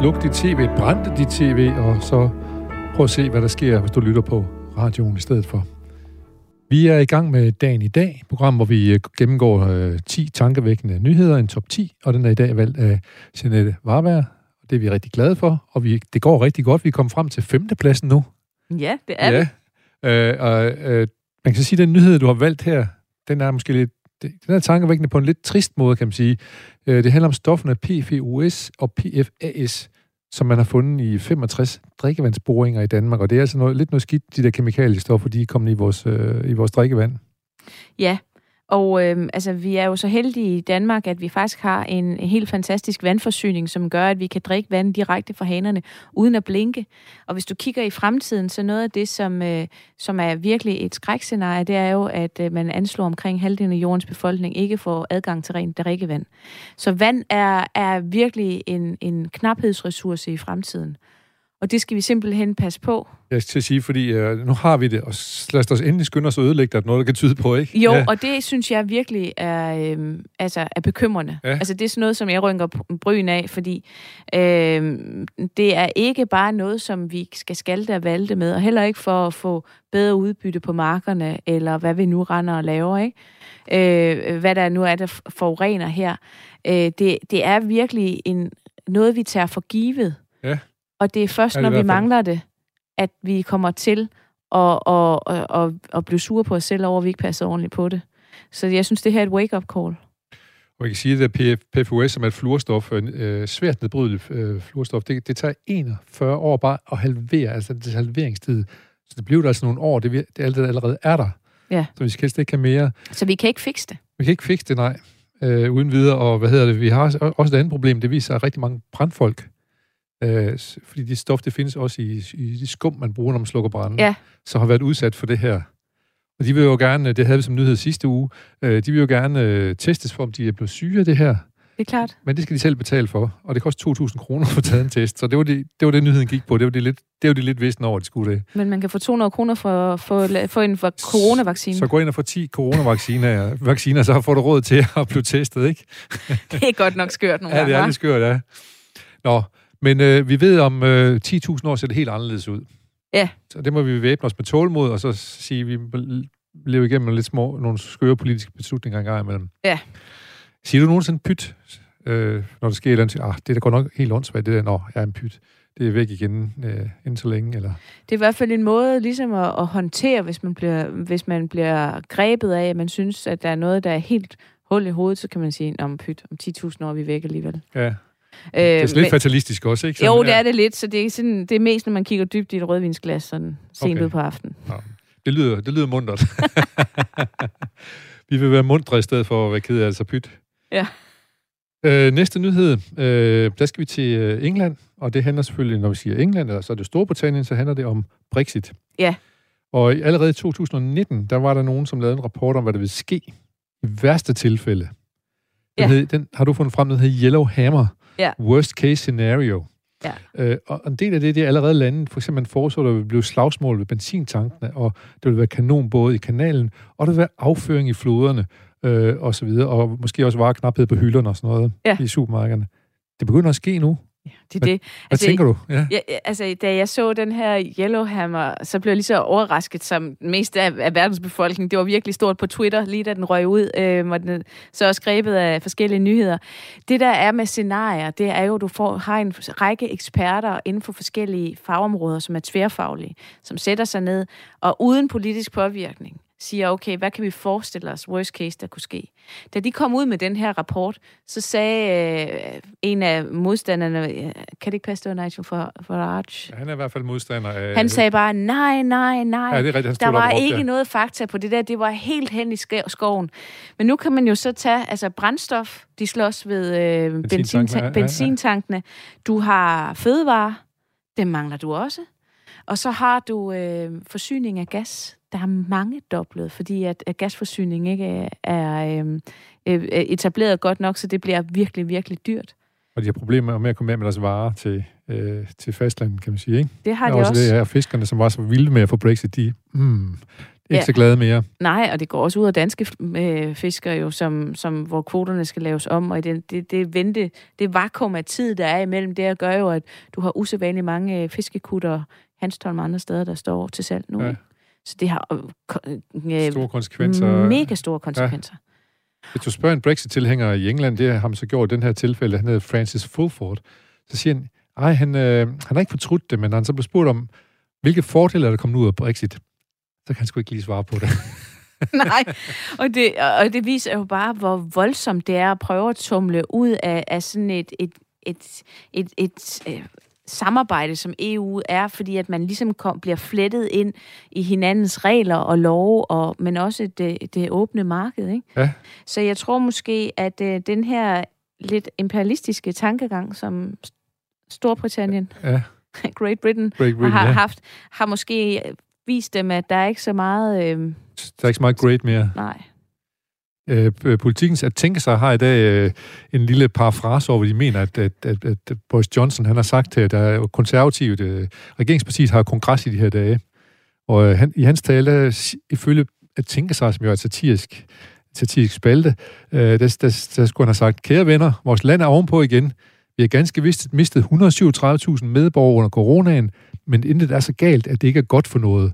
sluk dit tv, brændte dit tv, og så prøv at se, hvad der sker, hvis du lytter på radioen i stedet for. Vi er i gang med Dagen i dag, program, hvor vi øh, gennemgår øh, 10 tankevækkende nyheder, en top 10, og den er i dag valgt af Jeanette Varberg. Det er vi rigtig glade for, og vi, det går rigtig godt. Vi er kommet frem til femtepladsen nu. Ja, det er ja. det. Øh, og, øh, man kan sige, at den nyhed, du har valgt her, den er måske lidt den er tankevækkende på en lidt trist måde, kan man sige. Øh, det handler om stofferne PFOS og PFAS, som man har fundet i 65 drikkevandsboringer i Danmark, og det er altså noget, lidt noget skidt, de der kemikaliestoffer, de er kommet i vores, øh, i vores drikkevand. Ja, og øh, altså, vi er jo så heldige i Danmark, at vi faktisk har en helt fantastisk vandforsyning, som gør, at vi kan drikke vand direkte fra hanerne, uden at blinke. Og hvis du kigger i fremtiden, så noget af det, som, øh, som er virkelig et skrækscenarie, det er jo, at øh, man anslår omkring halvdelen af jordens befolkning ikke får adgang til rent drikkevand. Så vand er, er virkelig en, en knaphedsressource i fremtiden. Og det skal vi simpelthen passe på. Jeg skal sige, fordi uh, nu har vi det, og lad os endelig skynde os at ødelægge, at noget, der kan tyde på, ikke? Jo, ja. og det synes jeg virkelig er, øh, altså, er bekymrende. Ja. Altså, det er sådan noget, som jeg rynker bryn af, fordi øh, det er ikke bare noget, som vi skal skalte og valte med, og heller ikke for at få bedre udbytte på markerne, eller hvad vi nu render og laver, ikke? Øh, hvad der nu er, der forurener her. Øh, det, det er virkelig en, noget, vi tager for givet. Og det er først, ja, er når vi mangler det, at vi kommer til at, at, at, at, at blive sure på os selv over, at vi ikke passer ordentligt på det. Så jeg synes, det her er et wake-up call. Og jeg kan sige, at PF, PFOS, som er et fluorstof, en øh, svært nedbrydeligt øh, fluorstof, det, det tager 41 år bare at halvere, altså det er halveringstid. Så det bliver der altså nogle år, det, det alt det allerede er der. Ja. Så vi skal helst ikke have mere. Så vi kan ikke fikse det? Vi kan ikke fikse det, nej. Øh, uden videre, og hvad hedder det, vi har også et andet problem, det viser, at rigtig mange brandfolk, Øh, fordi det stof, det findes også i, i de skum, man bruger, når man slukker branden, ja. så har været udsat for det her. Og de vil jo gerne, det havde vi som nyhed sidste uge, øh, de vil jo gerne øh, testes for, om de er blevet syge af det her. Det er klart. Men det skal de selv betale for, og det koster 2.000 kroner for at tage en test. Så det var det, det, var det nyheden gik på. Det var det, lidt, det var det lidt vidste over, at de skulle det. Men man kan få 200 kroner for, for, for en for coronavaccine. Så gå ind og få 10 coronavacciner, vacciner, så får du råd til at blive testet, ikke? det er godt nok skørt nogle Ja, det er lidt skørt, ja. Nå, men øh, vi ved, om øh, 10.000 år ser det helt anderledes ud. Ja. Så det må vi væbne os med tålmod, og så sige, at vi lever igennem lidt små, nogle skøre politiske beslutninger engang imellem. Ja. Siger du nogensinde pyt, øh, når der sker et eller andet? Ah, det er da godt nok helt åndssvagt, det der, når jeg er en pyt. Det er væk igen øh, så længe, eller? Det er i hvert fald en måde ligesom at, at håndtere, hvis man, bliver, hvis man bliver grebet af, at man synes, at der er noget, der er helt hul i hovedet, så kan man sige, om pyt, om 10.000 år er vi væk alligevel. Ja. Øh, det er lidt men, fatalistisk også, ikke? Sådan, jo, det er det lidt, så det er, sådan, det er mest, når man kigger dybt i et rødvinsglas, sådan sent okay. ud på aftenen. Ja. Det lyder, det lyder mundret. Vi vil være mundre i stedet for at være ked af altså pyt. Ja. Øh, næste nyhed, øh, der skal vi til øh, England, og det handler selvfølgelig, når vi siger England, eller så er det Storbritannien, så handler det om Brexit. Ja. Og allerede i 2019, der var der nogen, som lavede en rapport om, hvad der ville ske i værste tilfælde. Den, ja. hed, den har du fundet frem, den hedder Yellow Hammer. Ja. Worst case scenario. Ja. Øh, og en del af det, det er allerede landet. For eksempel man foreslår, at der vil blive slagsmål ved benzintankene, og der vil være kanonbåde i kanalen, og der vil være afføring i floderne, øh, og så videre, og måske også vareknaphed på hylderne og sådan noget ja. i supermarkederne. Det begynder at ske nu. Ja, det er det. Hvad altså, tænker du? Ja. Ja, altså, da jeg så den her Yellowhammer, så blev jeg lige så overrasket som mest af, af verdens befolkning. Det var virkelig stort på Twitter, lige da den røg ud, øh, og den så også grebet af forskellige nyheder. Det, der er med scenarier, det er jo, at du får, har en række eksperter inden for forskellige fagområder, som er tværfaglige, som sætter sig ned, og uden politisk påvirkning, siger, okay, hvad kan vi forestille os worst case, der kunne ske? Da de kom ud med den her rapport, så sagde øh, en af modstanderne, kan det ikke passe, det var Nigel Farage? Ja, han er i hvert fald modstander af... Han sagde bare, nej, nej, nej. Ja, det er rigtigt, der var op, ikke ja. noget fakta på det der. Det var helt hen i skoven. Men nu kan man jo så tage, altså brændstof, de slås ved øh, benzintankene. Ja, benzintankene. Du har fødevarer, dem mangler du også. Og så har du øh, forsyning af gas der er mange doblet, fordi at, at gasforsyning ikke er øhm, øh, etableret godt nok, så det bliver virkelig, virkelig dyrt. Og de har problemer med at komme med deres varer til, øh, til fastlandet, kan man sige, ikke? Det har de også. også. Det er fiskerne, som var så vilde med at få Brexit, de mm, ikke ja. så glade mere. Nej, og det går også ud af danske øh, fiskere jo, som, som, hvor kvoterne skal laves om, og det, det, det, vente, det vakuum af tid, der er imellem, det gør jo, at du har usædvanligt mange øh, fiskekutter, Hanstholm og andre steder, der står til salg nu. Ja. Så det har øh, øh, store konsekvenser. Mega store konsekvenser. Ja. Hvis du spørger en Brexit-tilhænger i England, det har man så gjort i den her tilfælde, han hedder Francis Fulford, så siger han, ej, han, øh, han har ikke fortrudt det, men han så blev spurgt om, hvilke fordele er der kommet ud af Brexit, så kan han sgu ikke lige svare på det. Nej, og det, og det viser jo bare, hvor voldsomt det er at prøve at tumle ud af, af sådan et, et, et, et, et, et samarbejde, som EU er, fordi at man ligesom kom, bliver flettet ind i hinandens regler og love, og, men også det, det åbne marked. Ikke? Ja. Så jeg tror måske, at øh, den her lidt imperialistiske tankegang, som Storbritannien, Ja, Great Britain, Great Britain, har ja. haft, har måske vist dem, at der er ikke så meget... Øh, Der er ikke så meget great mere. nej. Øh, øh, politikens at tænke sig har i dag øh, en lille parafrase over, hvor de mener, at, at, at, at Boris Johnson han har sagt at der er konservativt, øh, regeringspartiet har kongres i de her dage, og øh, han, i hans tale, øh, ifølge at tænke sig, som jo er et satirisk, satirisk spalte, øh, der, der, der skulle han have sagt, kære venner, vores land er ovenpå igen. Vi har ganske vist mistet 137.000 medborgere under coronaen, men intet er så galt, at det ikke er godt for noget.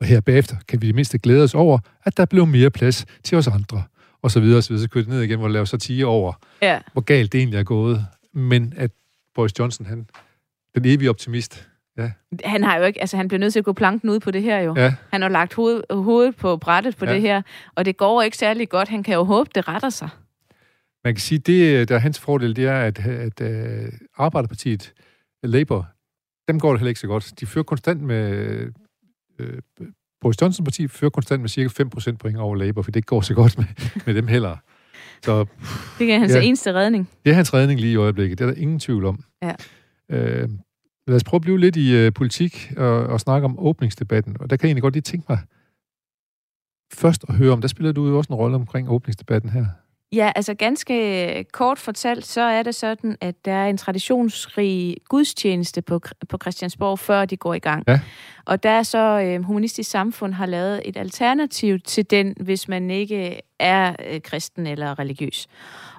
Og her bagefter kan vi i det mindste glæde os over, at der blev mere plads til os andre. Og så videre, og så videre. Så kører det ned igen, hvor det laver satire over, Ja. hvor galt det egentlig er gået. Men at Boris Johnson, han, den evige optimist, Han har jo ikke, altså han bliver nødt til at gå planken ud på det her jo. ja, Han har lagt hoved, hovedet på brættet på Ja. ja. det her, og det går ikke særlig godt. Han kan jo håbe, det retter sig. man kan sige, det, der er hans fordel, det er, at, at, at Arbejderpartiet, Labour, dem går det heller ikke så godt. De fører konstant med, øh, Boris Johnson parti fører konstant med cirka 5 procentpoint over Labour, for det ikke går så godt med, med dem heller. Så Det er hans Ja. ja. eneste redning. Det er hans redning lige i øjeblikket. Det er der ingen tvivl om. Ja. Øh, lad os prøve at blive lidt i øh, politik og, og snakke om åbningsdebatten. Og der kan jeg egentlig godt lige tænke mig først at høre om, der spiller du jo også en rolle omkring åbningsdebatten her. Ja, altså ganske kort fortalt, så er det sådan, at der er en traditionsrig gudstjeneste på, på Christiansborg, før de går i gang. Ja. Og der er så øh, Humanistisk Samfund har lavet et alternativ til den, hvis man ikke er øh, kristen eller religiøs.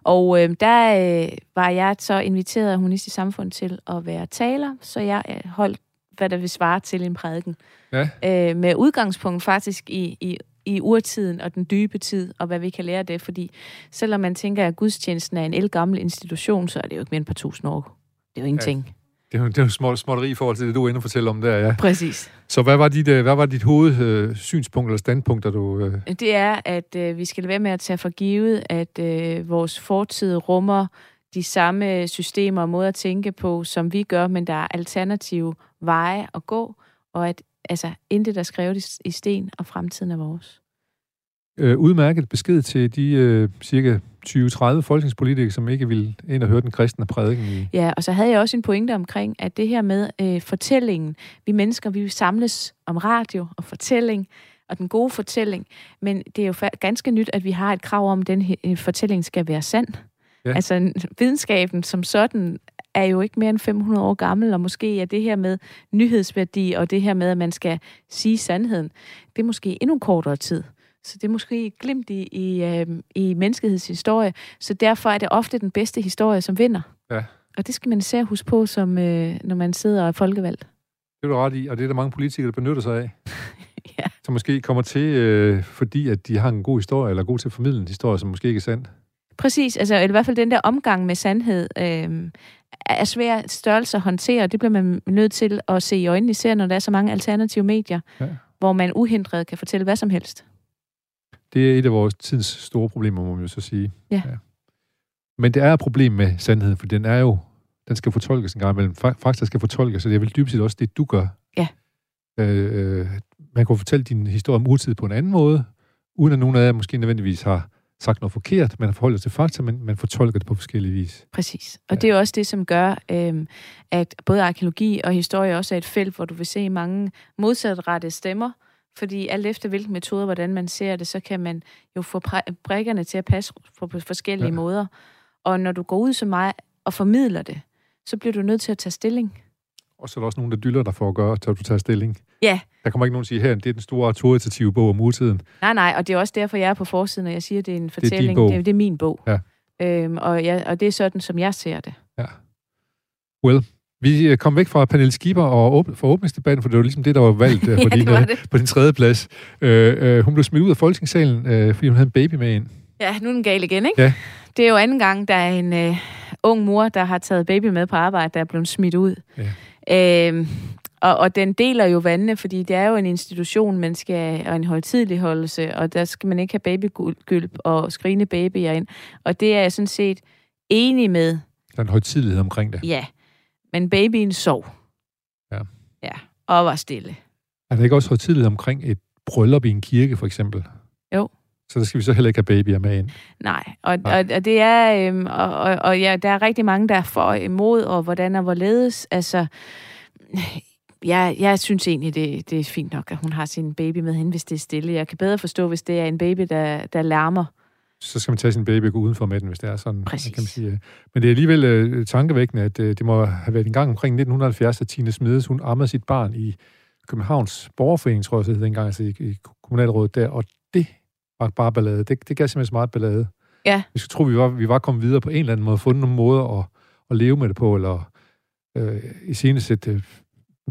Og øh, der øh, var jeg så inviteret af Humanistisk Samfund til at være taler, så jeg øh, holdt, hvad der vil svare til en prædiken. Ja. Øh, med udgangspunkt faktisk i, i i urtiden og den dybe tid, og hvad vi kan lære af det, fordi selvom man tænker, at gudstjenesten er en elgammel institution, så er det jo ikke mere end et par tusind år. Det er jo ingenting. Det er jo, det er jo små, småtteri i forhold til det, du er inde og fortælle om der, ja. Præcis. Så hvad var dit, øh, hvad var dit hovedsynspunkt eller standpunkt, da du... Øh, Det er, at øh, vi skal lade være med at tage for givet, at øh, vores fortid rummer de samme systemer og måder at tænke på, som vi gør, men der er alternative veje at gå, og at altså, intet er skrevet i, sten, og fremtiden er vores. øh, udmærket besked til de øh, cirka 20-30 folketingspolitikere, som ikke vil ind og høre den kristne prædiken i... Ja, og så havde jeg også en pointe omkring, at det her med øh, fortællingen, vi mennesker, vi samles om radio og fortælling, og den gode fortælling, men det er jo ganske nyt, at vi har et krav om, at den he- øh, fortælling skal være sand. Ja. Altså videnskaben som sådan er jo ikke mere end 500 år gammel, og måske er det her med nyhedsværdi, og det her med, at man skal sige sandheden, det er måske endnu kortere tid. Så det er måske et glimt i, i, øh, i menneskeheds historie. Så derfor er det ofte den bedste historie, som vinder. Ja. Og det skal man især huske på, som, øh, når man sidder og er folkevalgt. Det er du ret i, og det er der mange politikere, der benytter sig af. Ja. Som måske kommer til, øh, fordi at de har en god historie, eller er god til at formidle en historie, som måske ikke er sand. Præcis, altså i hvert fald den der omgang med sandhed øh, er svær størrelse at håndtere. Det bliver man nødt til at se i øjnene, især når der er så mange alternative medier, Ja. hvor man uhindret kan fortælle hvad som helst. Det er et af vores tids store problemer, må man jo så sige. Ja. Men det er et problem med sandheden, for den er jo, den skal fortolkes en gang imellem. Fa- Fakta skal fortolkes, og det er vel dybest set også det, du gør. Ja. Øh, øh, man kunne fortælle din historie om urtid på en anden måde, uden at nogen af jer måske nødvendigvis har sagt noget forkert. Man forholder sig til fakta, men man fortolker det på forskellige vis. Præcis. Og Ja. det er også det, som gør, øh, at både arkeologi og historie også er et felt, hvor du vil se mange modsatrettede stemmer, fordi alt efter hvilken metode, hvordan man ser det, så kan man jo få brikkerne til at passe på, forskellige Ja. måder. Og når du går ud som mig og formidler det, så bliver du nødt til at tage stilling. Og så er der også nogen, der dyller dig for at gøre, til at du tager stilling. Ja. Der kommer ikke nogen, der siger, her, det er den store autoritative bog om urtiden. Nej, nej, og det er også derfor, jeg er på forsiden, og jeg siger, at det er en din fortælling. Det, er, det er min bog. Ja. Øhm, og, jeg, og det er sådan, som jeg ser det. Well, vi øh, kom væk fra Pernille Skipper og åbne, for åbningsdebatten, for det var ligesom det, der var valgt øh, på, Ja, din, det var øh, det. på din tredje plads. Øh, øh, hun blev smidt ud af folketingssalen, øh, fordi hun havde en baby med ind. Ja, nu er den gal igen, ikke? Ja. Det er jo anden gang, der er en øh, ung mor, der har taget baby med på arbejde, der er blevet smidt ud. Ja. Øhm, og, og den deler jo vandene, fordi det er jo en institution, man skal, og en højtidligholdelse, og der skal man ikke have babygylp og skrigende babyer ind. Og det er jeg sådan set enig med, Der er en højtidlighed omkring det. ja. Men babyen sov. Ja. Ja, og var stille. Er der ikke også tidligt omkring et bryllup i en kirke, for eksempel? Jo. Så der skal vi så heller ikke have babyer med ind. Nej, og, og, og det er, øhm, og, og, og ja, der er rigtig mange, der er for og imod, og hvordan og hvorledes. Altså, jeg, jeg synes egentlig, det, det er fint nok, at hun har sin baby med hende, hvis det er stille. Jeg kan bedre forstå, hvis det er en baby, der, der larmer. Så skal man tage sin baby og gå udenfor med den, hvis det er sådan. Præcis. Kan man sige. Men det er alligevel uh, tankevækkende, at uh, det må have været en gang omkring 1970, at Tine Smedes, hun ammede sit barn i Københavns Borgerforening, tror jeg, det hed dengang, altså i, i kommunalrådet der, og var bare ballade. Det, det gav simpelthen så meget ballade. Ja. Jeg skulle tro, vi var, vi var kommet videre på en eller anden måde, fundet nogle måder at, at leve med det på, eller øh, i senest øh,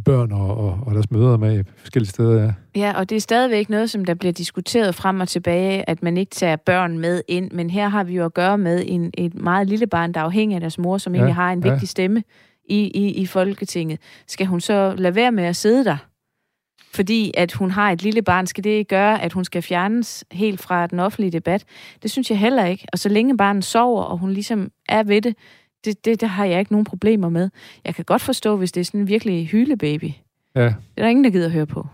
børn og, og, og deres møder med forskellige steder. Ja. Ja, og det er stadigvæk noget, som der bliver diskuteret frem og tilbage, at man ikke tager børn med ind. Men her har vi jo at gøre med en, et meget lille barn, der er afhængig af deres mor, som Ja, egentlig har en ja. vigtig stemme i, i, i Folketinget. Skal hun så lade være med at sidde der? Fordi at hun har et lille barn, skal det gøre, at hun skal fjernes helt fra den offentlige debat? Det synes jeg heller ikke. Og så længe barnet sover, og hun ligesom er ved det, det, det, det har jeg ikke nogen problemer med. Jeg kan godt forstå, hvis det er sådan en virkelig hylebaby. ja. Det er der ingen, der gider at høre på.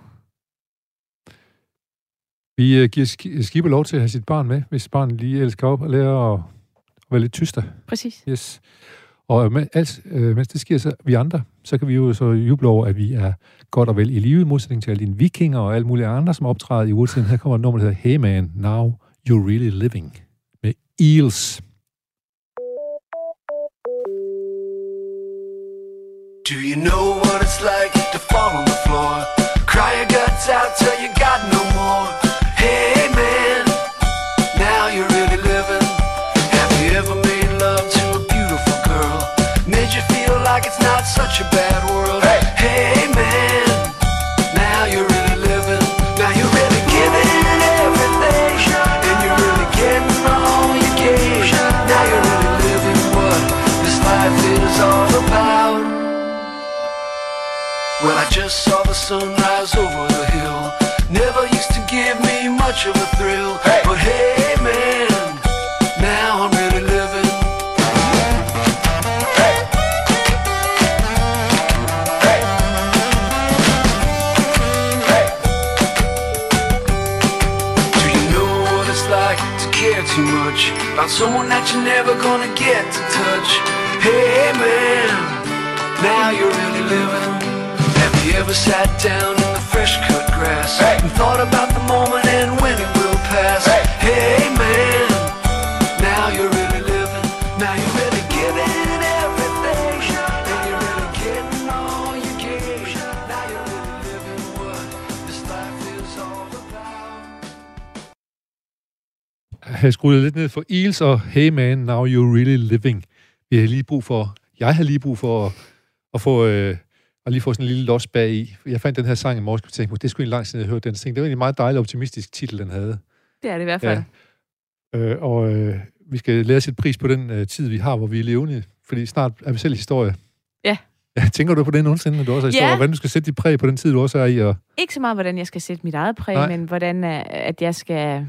Vi uh, giver Sk- Skipper lov til at have sit barn med, hvis barnet lige elsker op og lærer at, være lidt tyster. Præcis. Yes. Og øh, med, alt, øh, mens det sker, så vi andre, så kan vi jo så juble over, at vi er godt og vel i live, i modsætning til alle dine vikinger og alle mulige andre, som optræder i Woodson. Her kommer et nummer, der hedder Hey Man, Now You're Really Living med Eels. Do you know what it's like to fall on the floor? Cry your guts out till not such a bad world. Hey, hey man, now you're really living. Now you're really giving everything. And you're really getting all you gave. Now you're really living what this life is all about. Well, I just saw the sunrise over the hill. Never used to give me much of a thrill. Hey, you're never gonna get to touch? Hey man, now you're really living. Have you ever sat down in the fresh cut grass and thought about the moment and when it will have skruet lidt ned for Eels og Hey Man, Now You're Really Living. Vi har lige brug for, jeg har lige brug for at, at få, øh, at lige få sådan en lille los bag i. Jeg fandt den her sang i morges, og tænkte, det sgu en lang siden, jeg hørte den. Så tænkte, det var egentlig en meget dejlig optimistisk titel, den havde. Det er det i hvert fald. Ja. Øh, og øh, vi skal lære sit pris på den øh, tid, vi har, hvor vi er levende. Fordi snart er vi selv historie. Ja. ja tænker du på det nogensinde, når du også er Ja. historie? Hvordan du skal sætte dit præg på den tid, du også er i? Og, Ikke så meget, hvordan jeg skal sætte mit eget præg, Nej. men hvordan øh, at jeg skal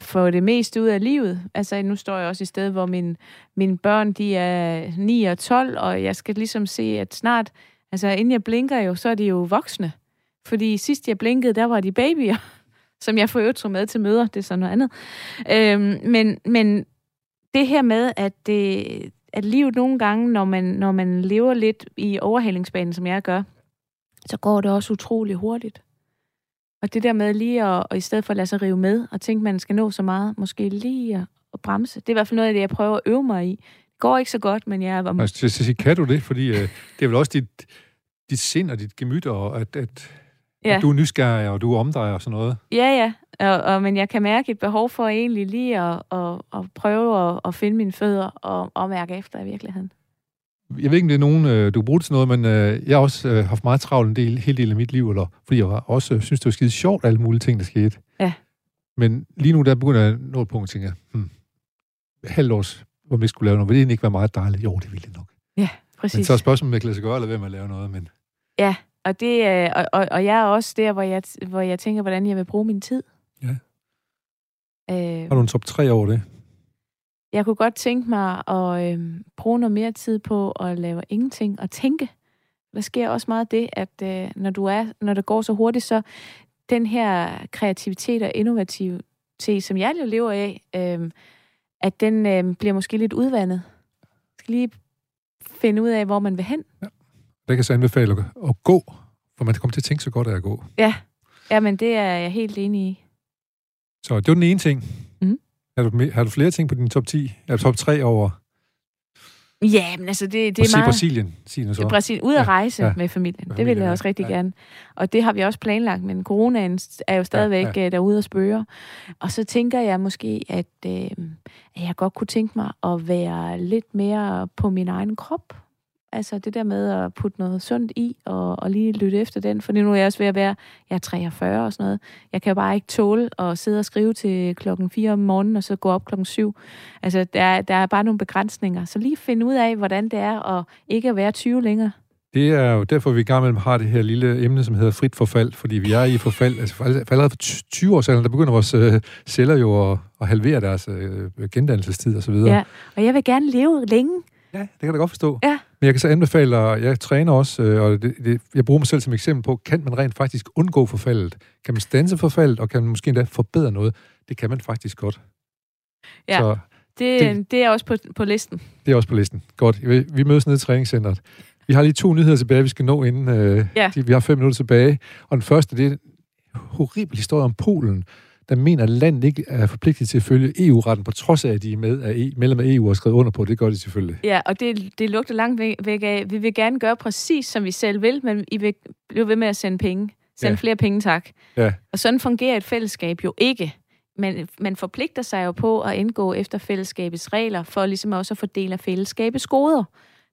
få det mest ud af livet. Altså, nu står jeg også et sted, hvor min, mine børn, de er 9 og 12, og jeg skal ligesom se, at snart, altså inden jeg blinker jo, så er de jo voksne. Fordi sidst jeg blinkede, der var de babyer, som jeg for øvrigt tog med til møder, det er så noget andet. Øhm, men, men det her med, at, det, at livet nogle gange, når man, når man lever lidt i overhalingsbanen, som jeg gør, så går det også utrolig hurtigt. Og det der med lige at, og i stedet for at lade sig rive med, og tænke, man skal nå så meget, måske lige at, at bremse. Det er i hvert fald noget af det, jeg prøver at øve mig i. Det går ikke så godt, men jeg var... altså, at sige, kan du det? Fordi øh, det er vel også dit, dit sind og dit gemyt, og at, at, ja. Ja. at du er nysgerrig, og du er om dig og sådan noget. Ja, ja. Og, og, men jeg kan mærke et behov for egentlig lige at, at, at prøve at, at finde mine fødder og, og mærke efter i virkeligheden. Jeg ved ikke, om det er nogen, øh, du bruger det til noget, men øh, jeg har også øh, haft meget travlt en del, hele del af mit liv, eller, fordi jeg var også øh, synes, det var skide sjovt, alle mulige ting, der skete. Ja. Men lige nu, der begynder jeg at nå et punkt, tænker jeg, hmm, halvt års, hvor vi skulle lave noget, vil det egentlig ikke være meget dejligt? Jo, det ville det nok. Præcis. Men så er spørgsmålet, om jeg kan lade sig gøre, eller hvem at lave noget, men Og, det, er- og, og, og jeg er også der, hvor jeg, hvor jeg tænker, hvordan jeg vil bruge min tid. Ja. Øh, har du en top 3 over det? Jeg kunne godt tænke mig at øh, bruge noget mere tid på at lave ingenting og tænke. Der sker også meget det, at øh, når, du er, når det går så hurtigt, så den her kreativitet og innovativitet, som jeg jo lever af, øh, at den øh, bliver måske lidt udvandet. Jeg skal lige finde ud af, hvor man vil hen. Ja. Det kan så anbefale at, at gå, for man kommer til at tænke så godt af at gå. Ja, ja men det er jeg helt enig i. Så det var den ene ting. Har, du, har du flere ting på din top 10? Eller top 3 over? Ja, men altså det, det er meget... Brasilien, siger så. Brasilien. Ud at rejse ja, ja. med familien. Med det vil jeg også rigtig ja. gerne. Og det har vi også planlagt, men coronaen er jo stadigvæk ja, ja. Øh, derude og spørger. Og så tænker jeg måske, at, øh, at jeg godt kunne tænke mig at være lidt mere på min egen krop Altså det der med at putte noget sundt i, og, og lige lytte efter den. For nu er jeg også ved at være, jeg er 43 og sådan noget. Jeg kan bare ikke tåle at sidde og skrive til klokken 4 om morgenen, og så gå op klokken 7. Altså der, der er bare nogle begrænsninger. Så lige finde ud af, hvordan det er at ikke at være 20 længere. Det er jo derfor, vi i gang har det her lille emne, som hedder frit forfald, fordi vi er i forfald. Altså, for allerede for 20 år siden, der begynder vores øh, celler jo at, at halvere deres øh, gendannelsestid og så videre. Ja, og jeg vil gerne leve længe. Ja, det kan jeg da godt forstå. Ja. Men jeg kan så anbefale, og jeg træner også, øh, og det, det, jeg bruger mig selv som eksempel på, kan man rent faktisk undgå forfaldet? Kan man stanse forfaldet, og kan man måske endda forbedre noget? Det kan man faktisk godt. Ja, så det, det, det er også på, på listen. Det er også på listen. Godt. Vi, vi mødes nede i træningscenteret. Vi har lige to nyheder tilbage, vi skal nå inden. Øh, ja. de, vi har fem minutter tilbage. Og den første, det er en horribel historie om Polen, der mener, at landet ikke er forpligtet til at følge EU-retten, på trods af, at de er med af e, medlem af EU og skrevet under på. Det gør de selvfølgelig. Ja, og det, det lugter langt væk af. Vi vil gerne gøre præcis, som vi selv vil, men I vil blive ved med at sende penge. Send ja. flere penge, tak. Ja. Og sådan fungerer et fællesskab jo ikke. Men man forpligter sig jo på at indgå efter fællesskabets regler, for ligesom også at fordele fællesskabets goder.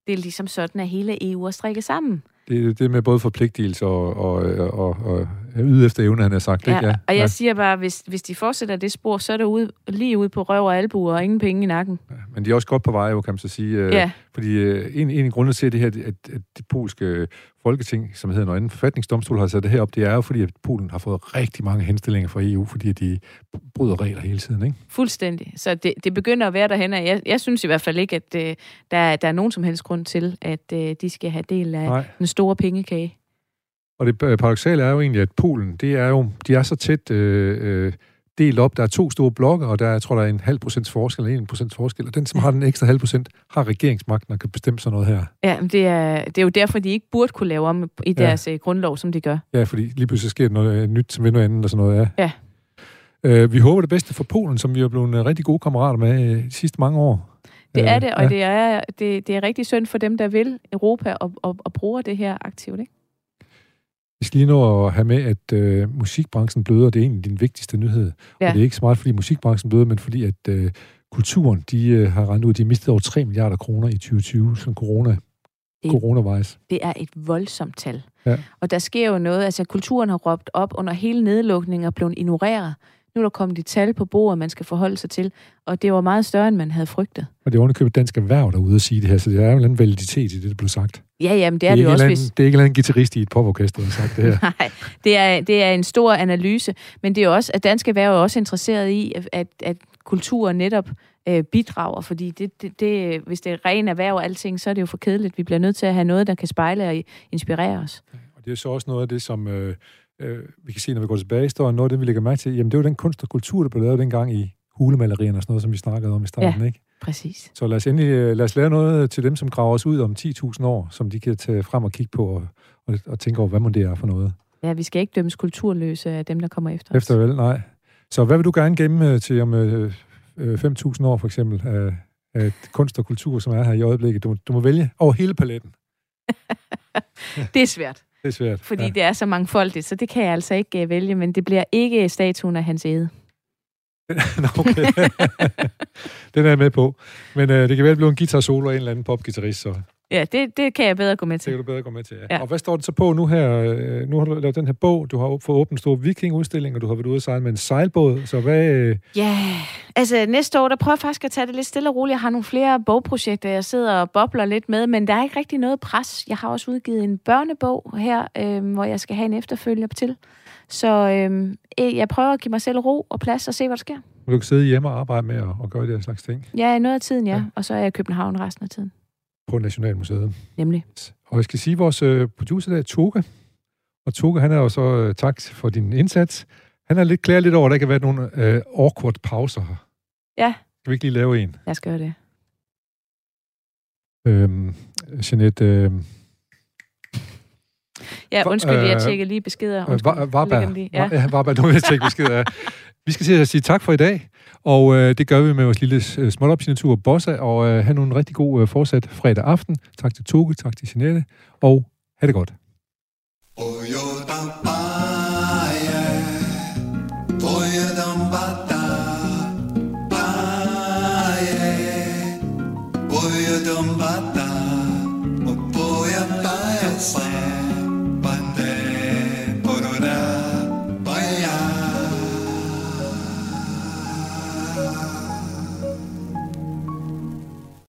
Det er ligesom sådan, at hele EU er strikket sammen. Det, det med både forpligtelse og, og, og, og yde efter evne, han har sagt. Ja, ikke? ja, og jeg ja. siger bare, hvis, hvis de fortsætter det spor, så er det ude, lige ude på røv og albuer og ingen penge i nakken. Ja, men de er også godt på vej, jo, kan man så sige. Øh, ja. Fordi øh, en, en af grundene til det her, at, at det polske folketing, som hedder noget forfatningsdomstol har sat det her op, det er jo fordi, at Polen har fået rigtig mange henstillinger fra EU, fordi de bryder regler hele tiden, ikke? Fuldstændig. Så det, det begynder at være derhen, jeg, jeg synes i hvert fald ikke, at øh, der, der er nogen som helst grund til, at øh, de skal have del af Nej. den store pengekage. Og det paradoxale er jo egentlig, at Polen, det er jo, de er så tæt øh, øh, delt op. Der er to store blokke, og der jeg tror der er en halv procents forskel, eller en procents forskel. Og den, som har den ekstra halv procent, har regeringsmagten og kan bestemme sådan noget her. Ja, men det er, det er jo derfor, de ikke burde kunne lave om i deres ja. Øh, grundlov, som de gør. Ja, fordi lige pludselig sker noget nyt, som ved noget andet og sådan noget. Ja. ja. Uh, vi håber det bedste for Polen, som vi er blevet rigtig gode kammerater med de sidste mange år. Det er det, og ja. det, er, det, det er rigtig synd for dem, der vil Europa og, og, og bruger det her aktivt, ikke? Vi skal lige nå at have med, at øh, musikbranchen bløder. Det er egentlig din vigtigste nyhed. Ja. Og det er ikke så meget, fordi musikbranchen bløder, men fordi, at øh, kulturen, de øh, har rendt ud, de mistet over 3 milliarder kroner i 2020, som corona, det, coronavejs. Det er et voldsomt tal. Ja. Og der sker jo noget, altså kulturen har råbt op under hele nedlukningen og blevet ignoreret. Nu er der kommet et tal på bordet, man skal forholde sig til, og det var meget større, end man havde frygtet. Og det er underkøbet dansk erhverv derude at sige det her, så det er jo en anden validitet i det, der blev sagt. Ja, jamen det er det, er det jo også. Anden, hvis... Det er ikke en anden guitarist i et poporkester, der har sagt det her. Nej, det er, det er en stor analyse, men det er også, at dansk erhverv er også interesseret i, at, at kultur netop øh, bidrager, fordi det, det, det, hvis det er ren erhverv og alting, så er det jo for kedeligt. Vi bliver nødt til at have noget, der kan spejle og inspirere os. Og det er så også noget af det, som... Øh, øh, vi kan se, når vi går tilbage i historien, noget af det, vi lægger mærke til, jamen det var den kunst og kultur, der blev lavet dengang i hulemalerierne og sådan noget, som vi snakkede om i starten, ja, ikke? præcis. Så lad os endelig øh, lad os lære noget til dem, som graver os ud om 10.000 år, som de kan tage frem og kigge på og, og, og tænke over, hvad må det er for noget. Ja, vi skal ikke dømmes kulturløse af dem, der kommer efter Efter vel, nej. Så hvad vil du gerne gemme øh, til om øh, 5.000 øh, år, for eksempel, af, af kunst og kultur, som er her i øjeblikket? Du, du må vælge over hele paletten. det er svært. Det er svært. Fordi ja. det er så mangfoldigt, så det kan jeg altså ikke uh, vælge, men det bliver ikke statuen af hans æde. okay. Den er jeg med på. Men uh, det kan vel blive en guitar solo af en eller anden popgitarrist, så Ja, det, det kan jeg bedre gå med Det til. kan du bedre gå med til, ja. Ja. Og hvad står det så på nu her? Øh, Nu har du lavet den her bog, du har fået en stor vikingudstilling, og du har været ude at sejle med en sejlbåd, så hvad... øh, Ja, altså næste år, der prøver jeg faktisk at tage det lidt stille og roligt. Jeg har nogle flere bogprojekter, jeg sidder og bobler lidt med, men der er ikke rigtig noget pres. Jeg har også udgivet en børnebog her, øh, hvor jeg skal have en efterfølger til. Så øh, jeg prøver at give mig selv ro og plads og se, hvad der sker. Du kan sidde hjemme og arbejde med at, at gøre de her slags ting Ja, noget af tiden, ja. Ja. Og så er jeg i København resten af tiden. På Nationalmuseet. Nemlig. Og jeg skal sige, at vores øh, producer der er Toga. Og Toga, han er jo så øh, tak for din indsats. Han er lidt klar lidt over, at der ikke har været nogle øh, awkward pauser her. Ja. Skal vi ikke lige lave en? Lad os gøre det. Øhm, Jeanette, øh, Ja, undskyld, jeg øh, tjekker lige beskeder. øh, Undskyld. var, var, Lægger dem lige. Ja. Ja, ja var, nu vil jeg tjekke beskeder af. Vi skal sige tak for i dag, og øh, det gør vi med vores lille øh, småtopsignatur Bossa, og øh, have nogle rigtig god øh, fortsat fredag aften. Tak til Toge, tak til Jeanette, og ha' det godt. Boy,